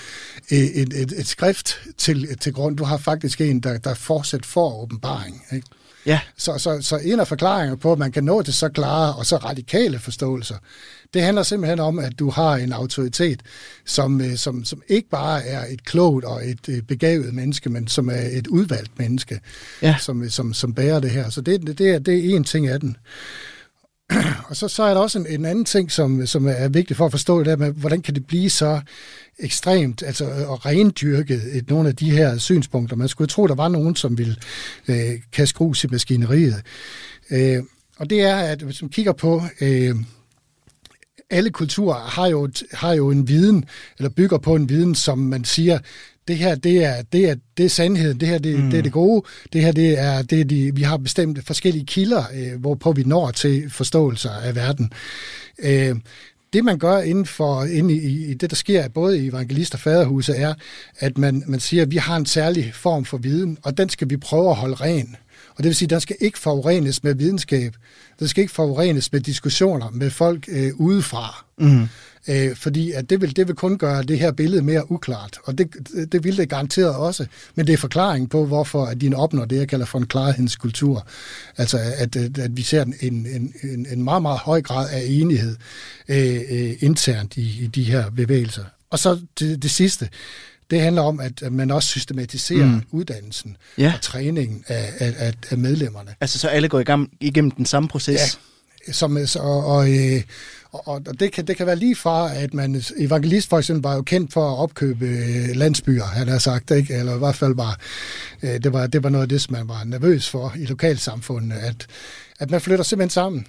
en, et, et skrift til, til grund. Du har faktisk en, der, der fortsat får åbenbaring. Ikke? Ja. Så, så, så en af forklaringerne på, at man kan nå til så klare og så radikale forståelser, det handler simpelthen om, at du har en autoritet, som, øh, som, som ikke bare er et klogt og et øh, begavet menneske, men som er et udvalgt menneske, ja. som, som, som bærer det her. Så det, det, er, det er en ting af den. Og så, så er der også en, en anden ting, som, som er vigtig for at forstå det der med, hvordan kan det blive så ekstremt, altså og rendyrket et, nogle af de her synspunkter. Man skulle tro, der var nogen, som ville øh, kaste grus i maskineriet. Øh, og det er, at hvis man kigger på... Øh, alle kulturer har jo, har jo en viden, eller bygger på en viden, som man siger, det her, det er, det er, det er sandheden, det her, det, mm. det er det gode, det her, det er, det er de, vi har bestemt forskellige kilder, øh, hvorpå vi når til forståelser af verden. Øh, det, man gør inden for inden i, i det, der sker både i evangelist og faderhuset, er, at man, man siger, at vi har en særlig form for viden, og den skal vi prøve at holde ren. Og det vil sige, at den skal ikke forurenes med videnskab. Den skal ikke forurenes med diskussioner med folk øh, udefra. Mm. Øh, fordi at det, vil, det vil kun gøre det her billede mere uklart. Og det, det vil det garanteret også. Men det er forklaring på, hvorfor at din opnår det, jeg kalder for en klarhedskultur. Altså at, at, at vi ser en, en, en, en meget, meget høj grad af enighed øh, øh, internt i, i de her bevægelser. Og så det, det sidste, det handler om, at man også systematiserer mm. uddannelsen ja. og træningen af, af, af medlemmerne. Altså så alle går igennem, igennem den samme proces? Ja, som, og, og, øh, og, og det, kan, det kan være lige fra, at man, evangelist for eksempel var jo kendt for at opkøbe øh, landsbyer, han har sagt, ikke? eller i hvert fald var, det var, det var noget af det, som man var nervøs for i lokalsamfundet, at, at man flytter simpelthen sammen.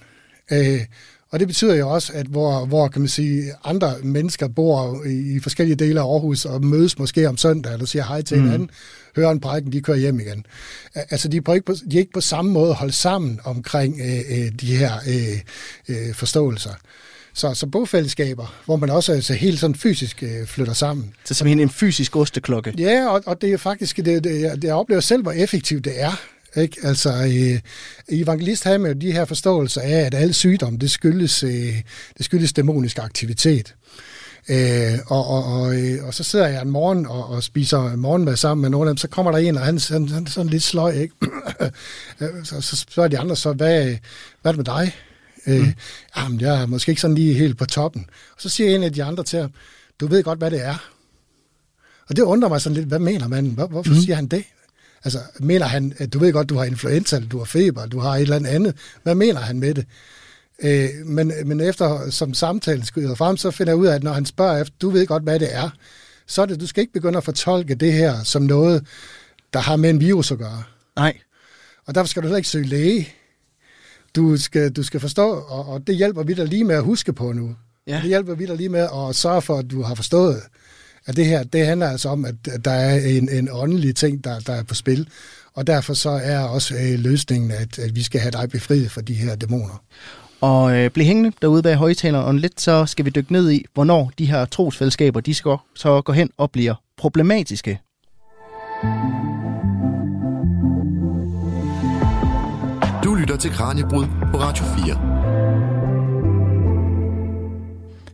Og det betyder jo også, at hvor, hvor kan man sige, andre mennesker bor i, i forskellige dele af Aarhus og mødes måske om søndag, eller siger hej til mm. hinanden, hører en prædiken, de kører hjem igen. Altså, de er, ikke på, de er ikke på samme måde holdt sammen omkring øh, øh, de her øh, øh, forståelser. Så, så bogfællesskaber, hvor man også altså, helt sådan fysisk øh, flytter sammen. Så simpelthen en fysisk osteklokke? Ja, og, og det er faktisk, det, det, jeg oplever selv, hvor effektivt det er. Ikke? Altså, øh, evangelist har med de her forståelser af, at alle sygdomme, det skyldes, øh, det skyldes dæmonisk aktivitet. Øh, og, og, og, øh, og så sidder jeg en morgen og, og spiser morgenmad sammen med nogle af dem, så kommer der en, og han, han, han er sådan lidt sløj, ikke? så, så spørger de andre så, hvad, hvad er det med dig? Øh, mm. Øh, jamen, jeg er måske ikke sådan lige helt på toppen. Og så siger en af de andre til ham, du ved godt, hvad det er. Og det undrer mig sådan lidt, hvad mener man? Hvor, hvorfor mm. siger han det? Altså, mener han, at du ved godt, du har influenza, eller du har feber, du har et eller andet. Hvad mener han med det? Øh, men, men efter som samtalen skyder frem, så finder jeg ud af, at når han spørger efter, du ved godt, hvad det er, så er det, du skal ikke begynde at fortolke det her som noget, der har med en virus at gøre. Nej. Og derfor skal du heller ikke søge læge. Du skal, du skal forstå, og, og det hjælper vi dig lige med at huske på nu. Ja. Det hjælper vi dig lige med at sørge for, at du har forstået, at det her, det handler altså om, at der er en, en åndelig ting, der, der er på spil. Og derfor så er også øh, løsningen, at, at vi skal have dig befriet fra de her dæmoner. Og øh, bliv hængende derude bag højtaleren, og lidt så skal vi dykke ned i, hvornår de her trosfællesskaber, de skal så gå hen og bliver problematiske. Du lytter til Kranjebrud på Radio 4.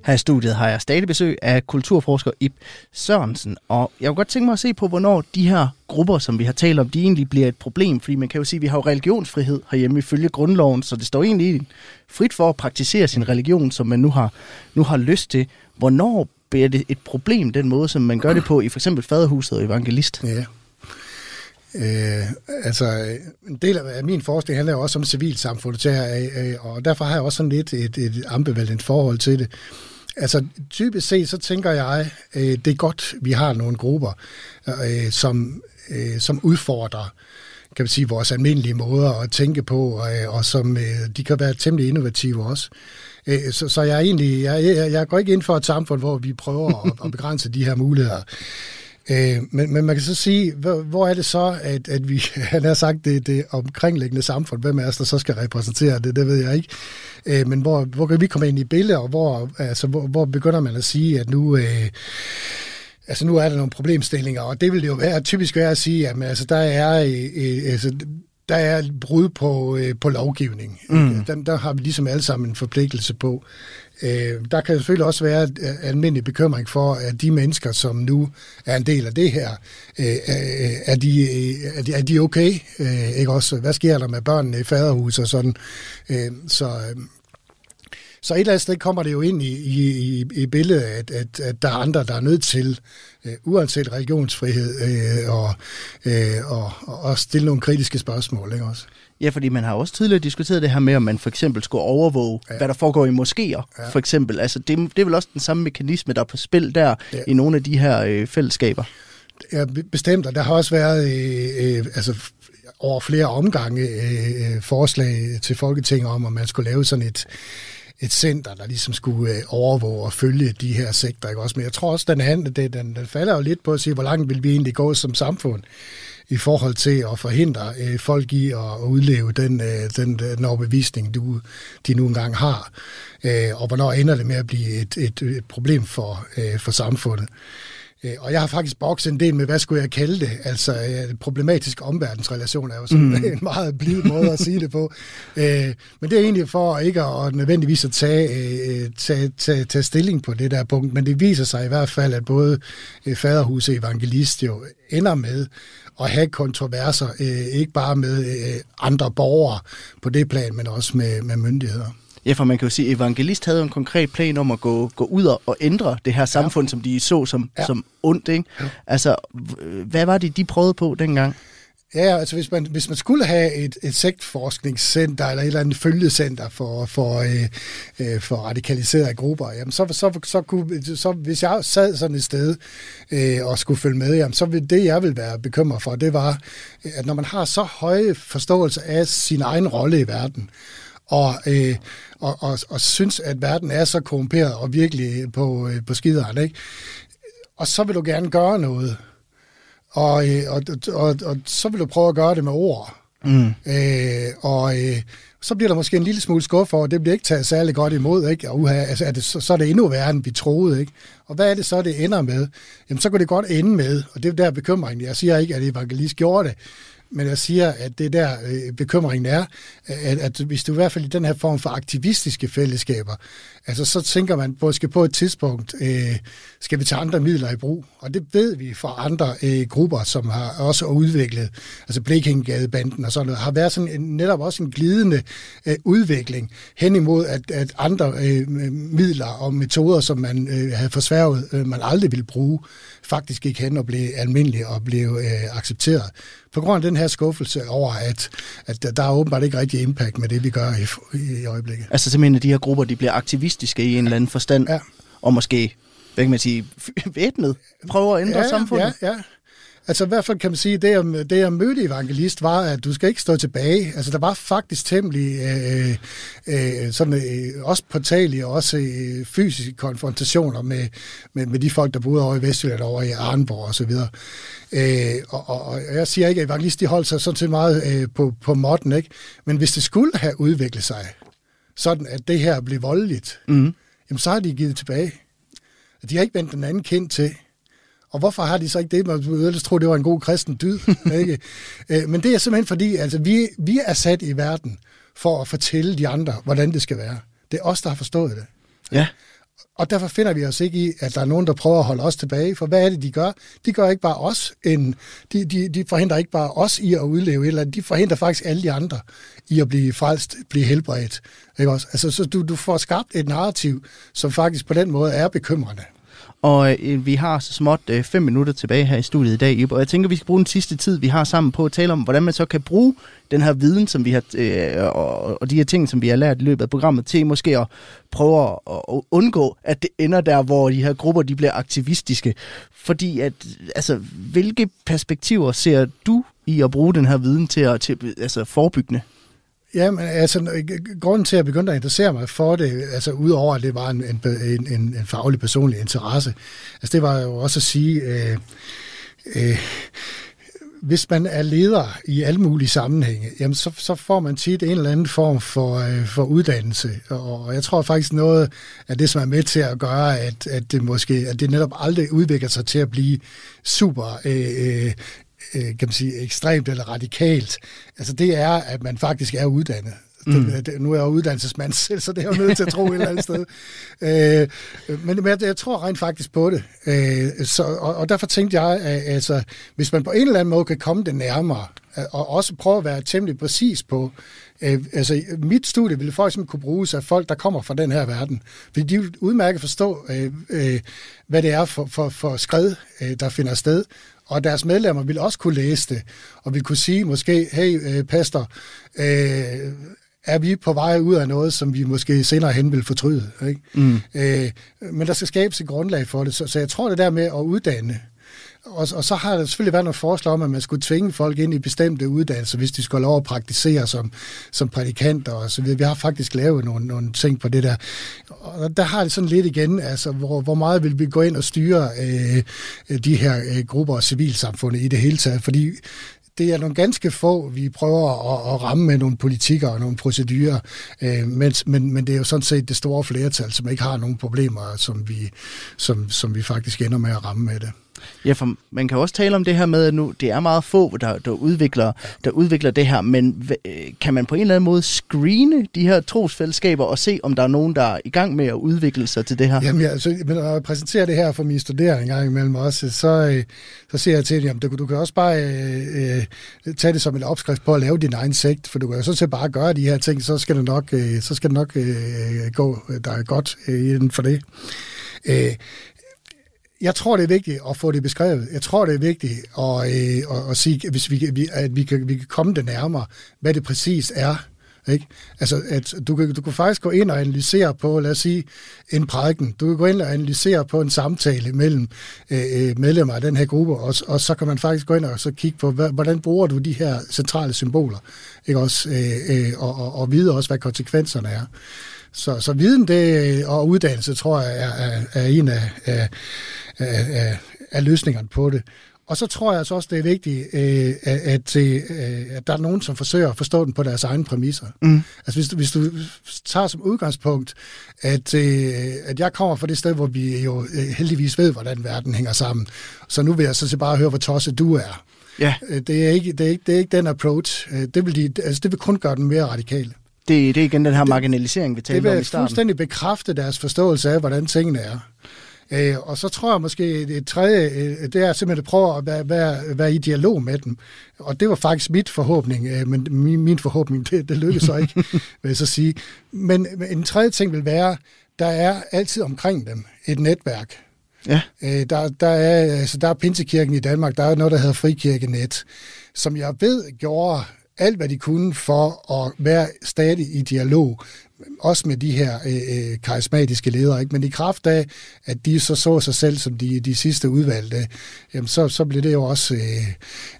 Her i studiet har jeg stadig besøg af kulturforsker Ib Sørensen, og jeg kunne godt tænke mig at se på, hvornår de her grupper, som vi har talt om, de egentlig bliver et problem, fordi man kan jo sige, at vi har jo religionsfrihed herhjemme ifølge grundloven, så det står egentlig frit for at praktisere sin religion, som man nu har, nu har lyst til. Hvornår bliver det et problem, den måde, som man gør det på i for eksempel faderhuset og evangelist? Ja. Øh, altså, en del af min forskning handler jo også om civilsamfundet, øh, og derfor har jeg også sådan lidt et, et ambivalent forhold til det. Altså, typisk set, så tænker jeg, øh, det er godt, vi har nogle grupper, øh, som, øh, som udfordrer kan man sige, vores almindelige måder at tænke på, øh, og som øh, de kan være temmelig innovative også. Øh, så, så jeg er egentlig, jeg, jeg, jeg går ikke ind for et samfund, hvor vi prøver at, at begrænse de her muligheder. Øh, men, men man kan så sige, hvor, hvor er det så, at, at vi, han har sagt, det, det omkringliggende samfund, hvem er der så skal repræsentere det, det ved jeg ikke. Øh, men hvor, hvor kan vi komme ind i billedet, og hvor, altså, hvor, hvor begynder man at sige, at nu... Øh, Altså nu er der nogle problemstillinger, og det vil det jo være, typisk være at sige, at altså, der er øh, øh altså, der er et brud på, øh, på lovgivning. Mm. Der, der har vi ligesom alle sammen en forpligtelse på. Øh, der kan selvfølgelig også være en almindelig bekymring for, at de mennesker, som nu er en del af det her, øh, er, de, er, de, er de okay? Øh, ikke også? Hvad sker der med børnene i faderhus og sådan? Øh, så, øh, så et eller andet sted kommer det jo ind i, i, i billedet, at, at, at der er andre, der er nødt til, uh, uanset religionsfrihed, uh, og, uh, og, og stille nogle kritiske spørgsmål. Ikke også? Ja, fordi man har også tidligere diskuteret det her med, om man for eksempel skulle overvåge, ja. hvad der foregår i moskéer, ja. for eksempel. Altså, det, det er vel også den samme mekanisme, der er på spil der ja. i nogle af de her øh, fællesskaber. Ja, bestemt, og der har også været øh, øh, altså, over flere omgange øh, forslag til Folketinget om, at man skulle lave sådan et et center, der ligesom skulle øh, overvåge og følge de her sektorer. Ikke? Også, men jeg tror også, den, handel, det, den, den falder jo lidt på at sige, hvor langt vil vi egentlig gå som samfund i forhold til at forhindre øh, folk i at udleve den, øh, den, øh, den overbevisning, du, de nu engang har. Øh, og hvornår ender det med at blive et, et, et problem for, øh, for samfundet. Øh, og jeg har faktisk bokset en del med, hvad skulle jeg kalde det? Altså, øh, problematisk omverdensrelation er jo sådan mm. en meget blid måde at sige det på. Øh, men det er egentlig for ikke at nødvendigvis at tage, tage, tage, tage stilling på det der punkt, men det viser sig i hvert fald, at både faderhus og evangelist jo ender med at have kontroverser, ikke bare med andre borgere på det plan, men også med, med myndigheder. Ja, for man kan jo sige, at evangelist havde en konkret plan om at gå, gå ud og ændre det her samfund, ja. som de så som, ja. som ondt. Ikke? Ja. Altså, hvad var det, de prøvede på dengang? Ja, altså hvis man, hvis man skulle have et, et sektforskningscenter eller et eller andet følgecenter for, for, øh, øh, for radikaliserede grupper, jamen så, så, så, kunne, så hvis jeg sad sådan et sted øh, og skulle følge med, jamen så ville det, jeg ville være bekymret for, det var, at når man har så høje forståelse af sin egen rolle i verden, og, øh, og, og, og synes, at verden er så korrumperet og virkelig på, øh, på skideren, ikke? Og så vil du gerne gøre noget. Og, øh, og, og, og så vil du prøve at gøre det med ord. Mm. Øh, og øh, så bliver der måske en lille smule skuff for, og det bliver ikke taget særlig godt imod, ikke? Og uha, altså, er det, så, så er det endnu værre, end vi troede, ikke? Og hvad er det så, det ender med? Jamen, så kan det godt ende med, og det er der bekymringen. Jeg siger ikke, at evangelist gjorde det, men jeg siger, at det der øh, bekymringen er, at, at hvis du i hvert fald i den her form for aktivistiske fællesskaber, altså så tænker man måske på et tidspunkt, øh, skal vi tage andre midler i brug? Og det ved vi fra andre øh, grupper, som har også udviklet, altså Blekingegadebanden og sådan noget, har været sådan en, netop også en glidende øh, udvikling hen imod, at, at andre øh, midler og metoder, som man øh, havde forsværget, øh, man aldrig ville bruge, faktisk gik hen og blev almindelige og blev øh, accepteret. På grund af den her skuffelse over, at, at der er åbenbart ikke rigtig impact med det, vi gør i, i øjeblikket. Altså simpelthen, at de her grupper de bliver aktivistiske i en eller anden forstand, ja. og måske, hvad kan man sige, væbnet, prøver at ændre ja, samfundet. Ja, ja. Altså i hvert fald kan man sige, det jeg, det jeg mødte evangelist var, at du skal ikke stå tilbage. Altså der var faktisk temmelig øh, øh, sådan, øh, også påtagelige og også øh, fysiske konfrontationer med, med, med de folk, der boede over i Vestjylland, over i Arnborg og så videre. Øh, og, og, og jeg siger ikke, at evangelist de holdt sig sådan set meget øh, på, på måtten, ikke? Men hvis det skulle have udviklet sig, sådan at det her blev voldeligt, mm. jamen så har de givet tilbage. De har ikke vendt den anden kendt til. Og hvorfor har de så ikke det? Man ville ellers tro, det var en god kristen dyd. ikke? Øh, men det er simpelthen fordi, altså, vi, vi er sat i verden for at fortælle de andre, hvordan det skal være. Det er os, der har forstået det. Ja. Og derfor finder vi os ikke i, at der er nogen, der prøver at holde os tilbage. For hvad er det, de gør? De gør ikke bare os en... De, de, de forhindrer ikke bare os i at udleve et eller andet. De forhindrer faktisk alle de andre i at blive frelst, blive helbredt. Ikke også? Altså, så du, du får skabt et narrativ, som faktisk på den måde er bekymrende. Og øh, vi har så småt øh, fem minutter tilbage her i studiet i dag, og jeg tænker, vi skal bruge den sidste tid, vi har sammen på at tale om, hvordan man så kan bruge den her viden, som vi har, øh, og, og de her ting, som vi har lært i løbet af programmet, til måske at prøve at, at undgå, at det ender der, hvor de her grupper de bliver aktivistiske. Fordi at, altså, hvilke perspektiver ser du i at bruge den her viden til at til, altså, forebyggende? Ja, men altså, grunden til, at jeg begyndte at interessere mig for det, altså udover at det var en, en, en, en faglig personlig interesse, altså det var jo også at sige, øh, øh, hvis man er leder i alle mulige sammenhænge, jamen så, så får man tit en eller anden form for, øh, for uddannelse. Og jeg tror faktisk noget af det, som er med til at gøre, at, at, det, måske, at det netop aldrig udvikler sig til at blive super øh, øh kan man sige, ekstremt eller radikalt, altså det er, at man faktisk er uddannet. Mm. Det, det, nu er jeg uddannelsesmand selv, så det er jeg jo nødt til at tro et eller andet sted. Øh, men, men jeg, jeg tror rent faktisk på det. Øh, så, og, og derfor tænkte jeg, at altså, hvis man på en eller anden måde kan komme det nærmere, øh, og også prøve at være temmelig præcis på, øh, altså mit studie ville for eksempel kunne bruges af folk, der kommer fra den her verden, fordi de vil udmærket forstå, øh, øh, hvad det er for, for, for skred, øh, der finder sted, og deres medlemmer vil også kunne læse det, og vil kunne sige måske, hey øh, pastor, øh, er vi på vej ud af noget, som vi måske senere hen vil fortryde. Ikke? Mm. Øh, men der skal skabes et grundlag for det, så, så jeg tror det der med at uddanne, og, og så har der selvfølgelig været noget forslag om, at man skulle tvinge folk ind i bestemte uddannelser, hvis de skulle lov at praktisere som, som prædikanter og så videre. Vi har faktisk lavet nogle, nogle ting på det der. Og der har det sådan lidt igen, altså, hvor, hvor meget vil vi gå ind og styre øh, de her øh, grupper og civilsamfundet i det hele taget, fordi det er nogle ganske få, vi prøver at, at ramme med nogle politikker og nogle procedurer, øh, men, men, men det er jo sådan set det store flertal, som ikke har nogen problemer, som vi, som, som vi faktisk ender med at ramme med det. Ja, for man kan også tale om det her med, at nu det er meget få, der, der, udvikler, der udvikler det her, men øh, kan man på en eller anden måde screene de her trosfællesskaber og se, om der er nogen, der er i gang med at udvikle sig til det her? Jamen, ja, så, men når jeg præsenterer det her for mine studerende en gang imellem også, så, øh, så siger jeg til dem, du, du kan også bare øh, øh, tage det som en opskrift på at lave din egen sekt, for du kan jo så til bare gøre de her ting, så skal det nok, øh, så skal det nok øh, gå øh, der er godt øh, inden for det. Øh, jeg tror, det er vigtigt at få det beskrevet. Jeg tror, det er vigtigt at, øh, at, at sige, hvis vi, at vi kan, vi kan komme det nærmere, hvad det præcis er. Ikke? Altså, at du, kan, du kan faktisk gå ind og analysere på, lad os sige, en prædiken. Du kan gå ind og analysere på en samtale mellem øh, øh medlemmer af den her gruppe, og, og så kan man faktisk gå ind og så kigge på, hvad, hvordan bruger du de her centrale symboler, ikke også? Øh, øh, og, og, og vide også, hvad konsekvenserne er. Så, så viden det, og uddannelse, tror jeg, er, er, er en af, af, af, af løsningerne på det. Og så tror jeg altså også, det er vigtigt, øh, at, øh, at der er nogen, som forsøger at forstå den på deres egne præmisser. Mm. Altså hvis du, hvis du tager som udgangspunkt, at, øh, at jeg kommer fra det sted, hvor vi jo heldigvis ved, hvordan verden hænger sammen. Så nu vil jeg så bare høre, hvor tosset du er. Ja. Det, er ikke, det, er ikke, det er ikke den approach. Det vil, de, altså det vil kun gøre den mere radikale. Det, det er igen den her marginalisering, vi talte om i starten. Det vil fuldstændig bekræfte deres forståelse af, hvordan tingene er. Øh, og så tror jeg måske, et tredje, øh, det er simpelthen at prøve at være, være, være i dialog med dem. Og det var faktisk mit forhåbning, øh, men min, min forhåbning, det, det lykkedes så ikke, vil jeg så sige. Men en tredje ting vil være, der er altid omkring dem et netværk. Ja. Øh, der, der, er, altså, der er Pinsekirken i Danmark, der er noget, der hedder Frikirkenet, som jeg ved gjorde alt, hvad de kunne for at være stadig i dialog, også med de her øh, øh, karismatiske ledere, ikke? men i kraft af, at de så så sig selv som de, de sidste udvalgte, jamen så, så blev det jo også, øh,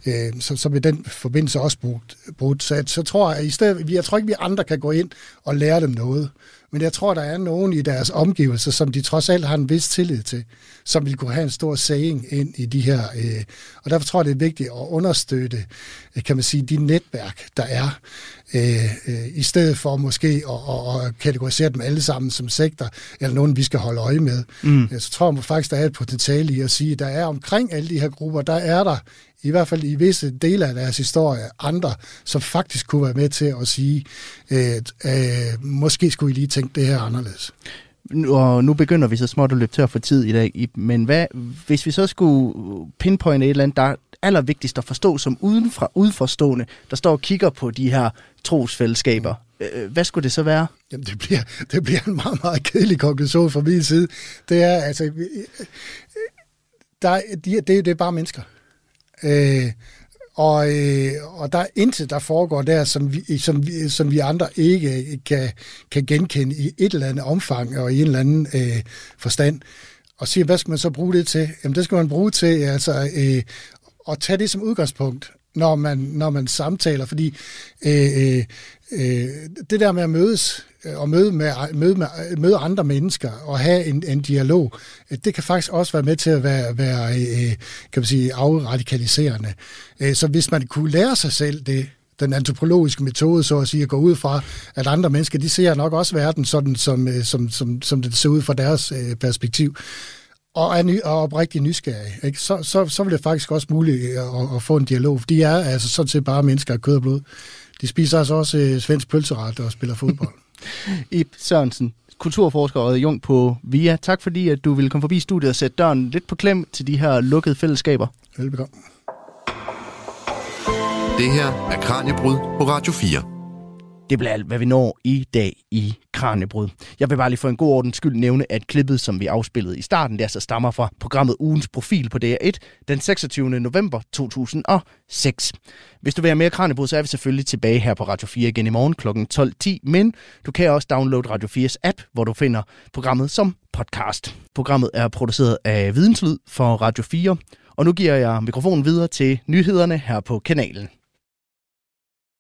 øh, så, så blev den forbindelse også brugt. brugt. Så, så tror jeg, i stedet, jeg tror ikke, vi andre kan gå ind og lære dem noget, men jeg tror, der er nogen i deres omgivelser, som de trods alt har en vis tillid til, som vil kunne have en stor saying ind i de her. Øh, og derfor tror jeg, det er vigtigt at understøtte, øh, kan man sige, de netværk, der er, øh, øh, i stedet for måske at, at, at kategorisere dem alle sammen som sektor, eller nogen, vi skal holde øje med. Mm. Så tror jeg faktisk, der er et potentiale i at sige, at der er omkring alle de her grupper, der er der i hvert fald i visse dele af deres historie, andre, som faktisk kunne være med til at sige, at øh, måske skulle I lige tænke det her anderledes. Og nu begynder vi så småt at løbe tør for tid i dag, men hvad, hvis vi så skulle pinpointe et eller andet, der er allervigtigst at forstå som udenfra, udforstående, der står og kigger på de her trosfællesskaber, øh, hvad skulle det så være? Jamen, det bliver, det bliver en meget, meget kedelig konklusion fra min side. Det er, altså, der, det, det er bare mennesker. Øh, og, øh, og der er intet, der foregår der, som vi, som vi, som vi andre ikke øh, kan, kan genkende i et eller andet omfang og i en eller anden øh, forstand. Og siger, hvad skal man så bruge det til? Jamen, det skal man bruge til altså, øh, at tage det som udgangspunkt, når man, når man samtaler, fordi øh, øh, Øh, det der med at mødes øh, og møde, med, møde, med, møde andre mennesker og have en, en dialog, øh, det kan faktisk også være med til at være, være kan man sige, afradikaliserende. Så hvis man kunne lære sig selv det, den antropologiske metode, så at sige, at gå ud fra, at andre mennesker, de ser nok også verden sådan, som, som, som, som det ser ud fra deres perspektiv og er, ny, og oprigtig nysgerrig, ikke? Så, så, så vil det faktisk også muligt at, at få en dialog. De er altså sådan set bare mennesker af kød og blod. De spiser altså også øh, svensk pølseret og spiller fodbold. Ip Sørensen, kulturforsker og Jung på VIA. Tak fordi, at du ville komme forbi studiet og sætte døren lidt på klem til de her lukkede fællesskaber. Velbekomme. Det her er Kranjebrud på Radio 4. Det bliver alt, hvad vi når i dag i Kranjebrud. Jeg vil bare lige for en god ordens skyld nævne, at klippet, som vi afspillede i starten, der så altså stammer fra programmet Ugens Profil på DR1 den 26. november 2006. Hvis du vil have mere Kranjebrud, så er vi selvfølgelig tilbage her på Radio 4 igen i morgen kl. 12.10, men du kan også downloade Radio 4's app, hvor du finder programmet som podcast. Programmet er produceret af Videnslyd for Radio 4, og nu giver jeg mikrofonen videre til nyhederne her på kanalen.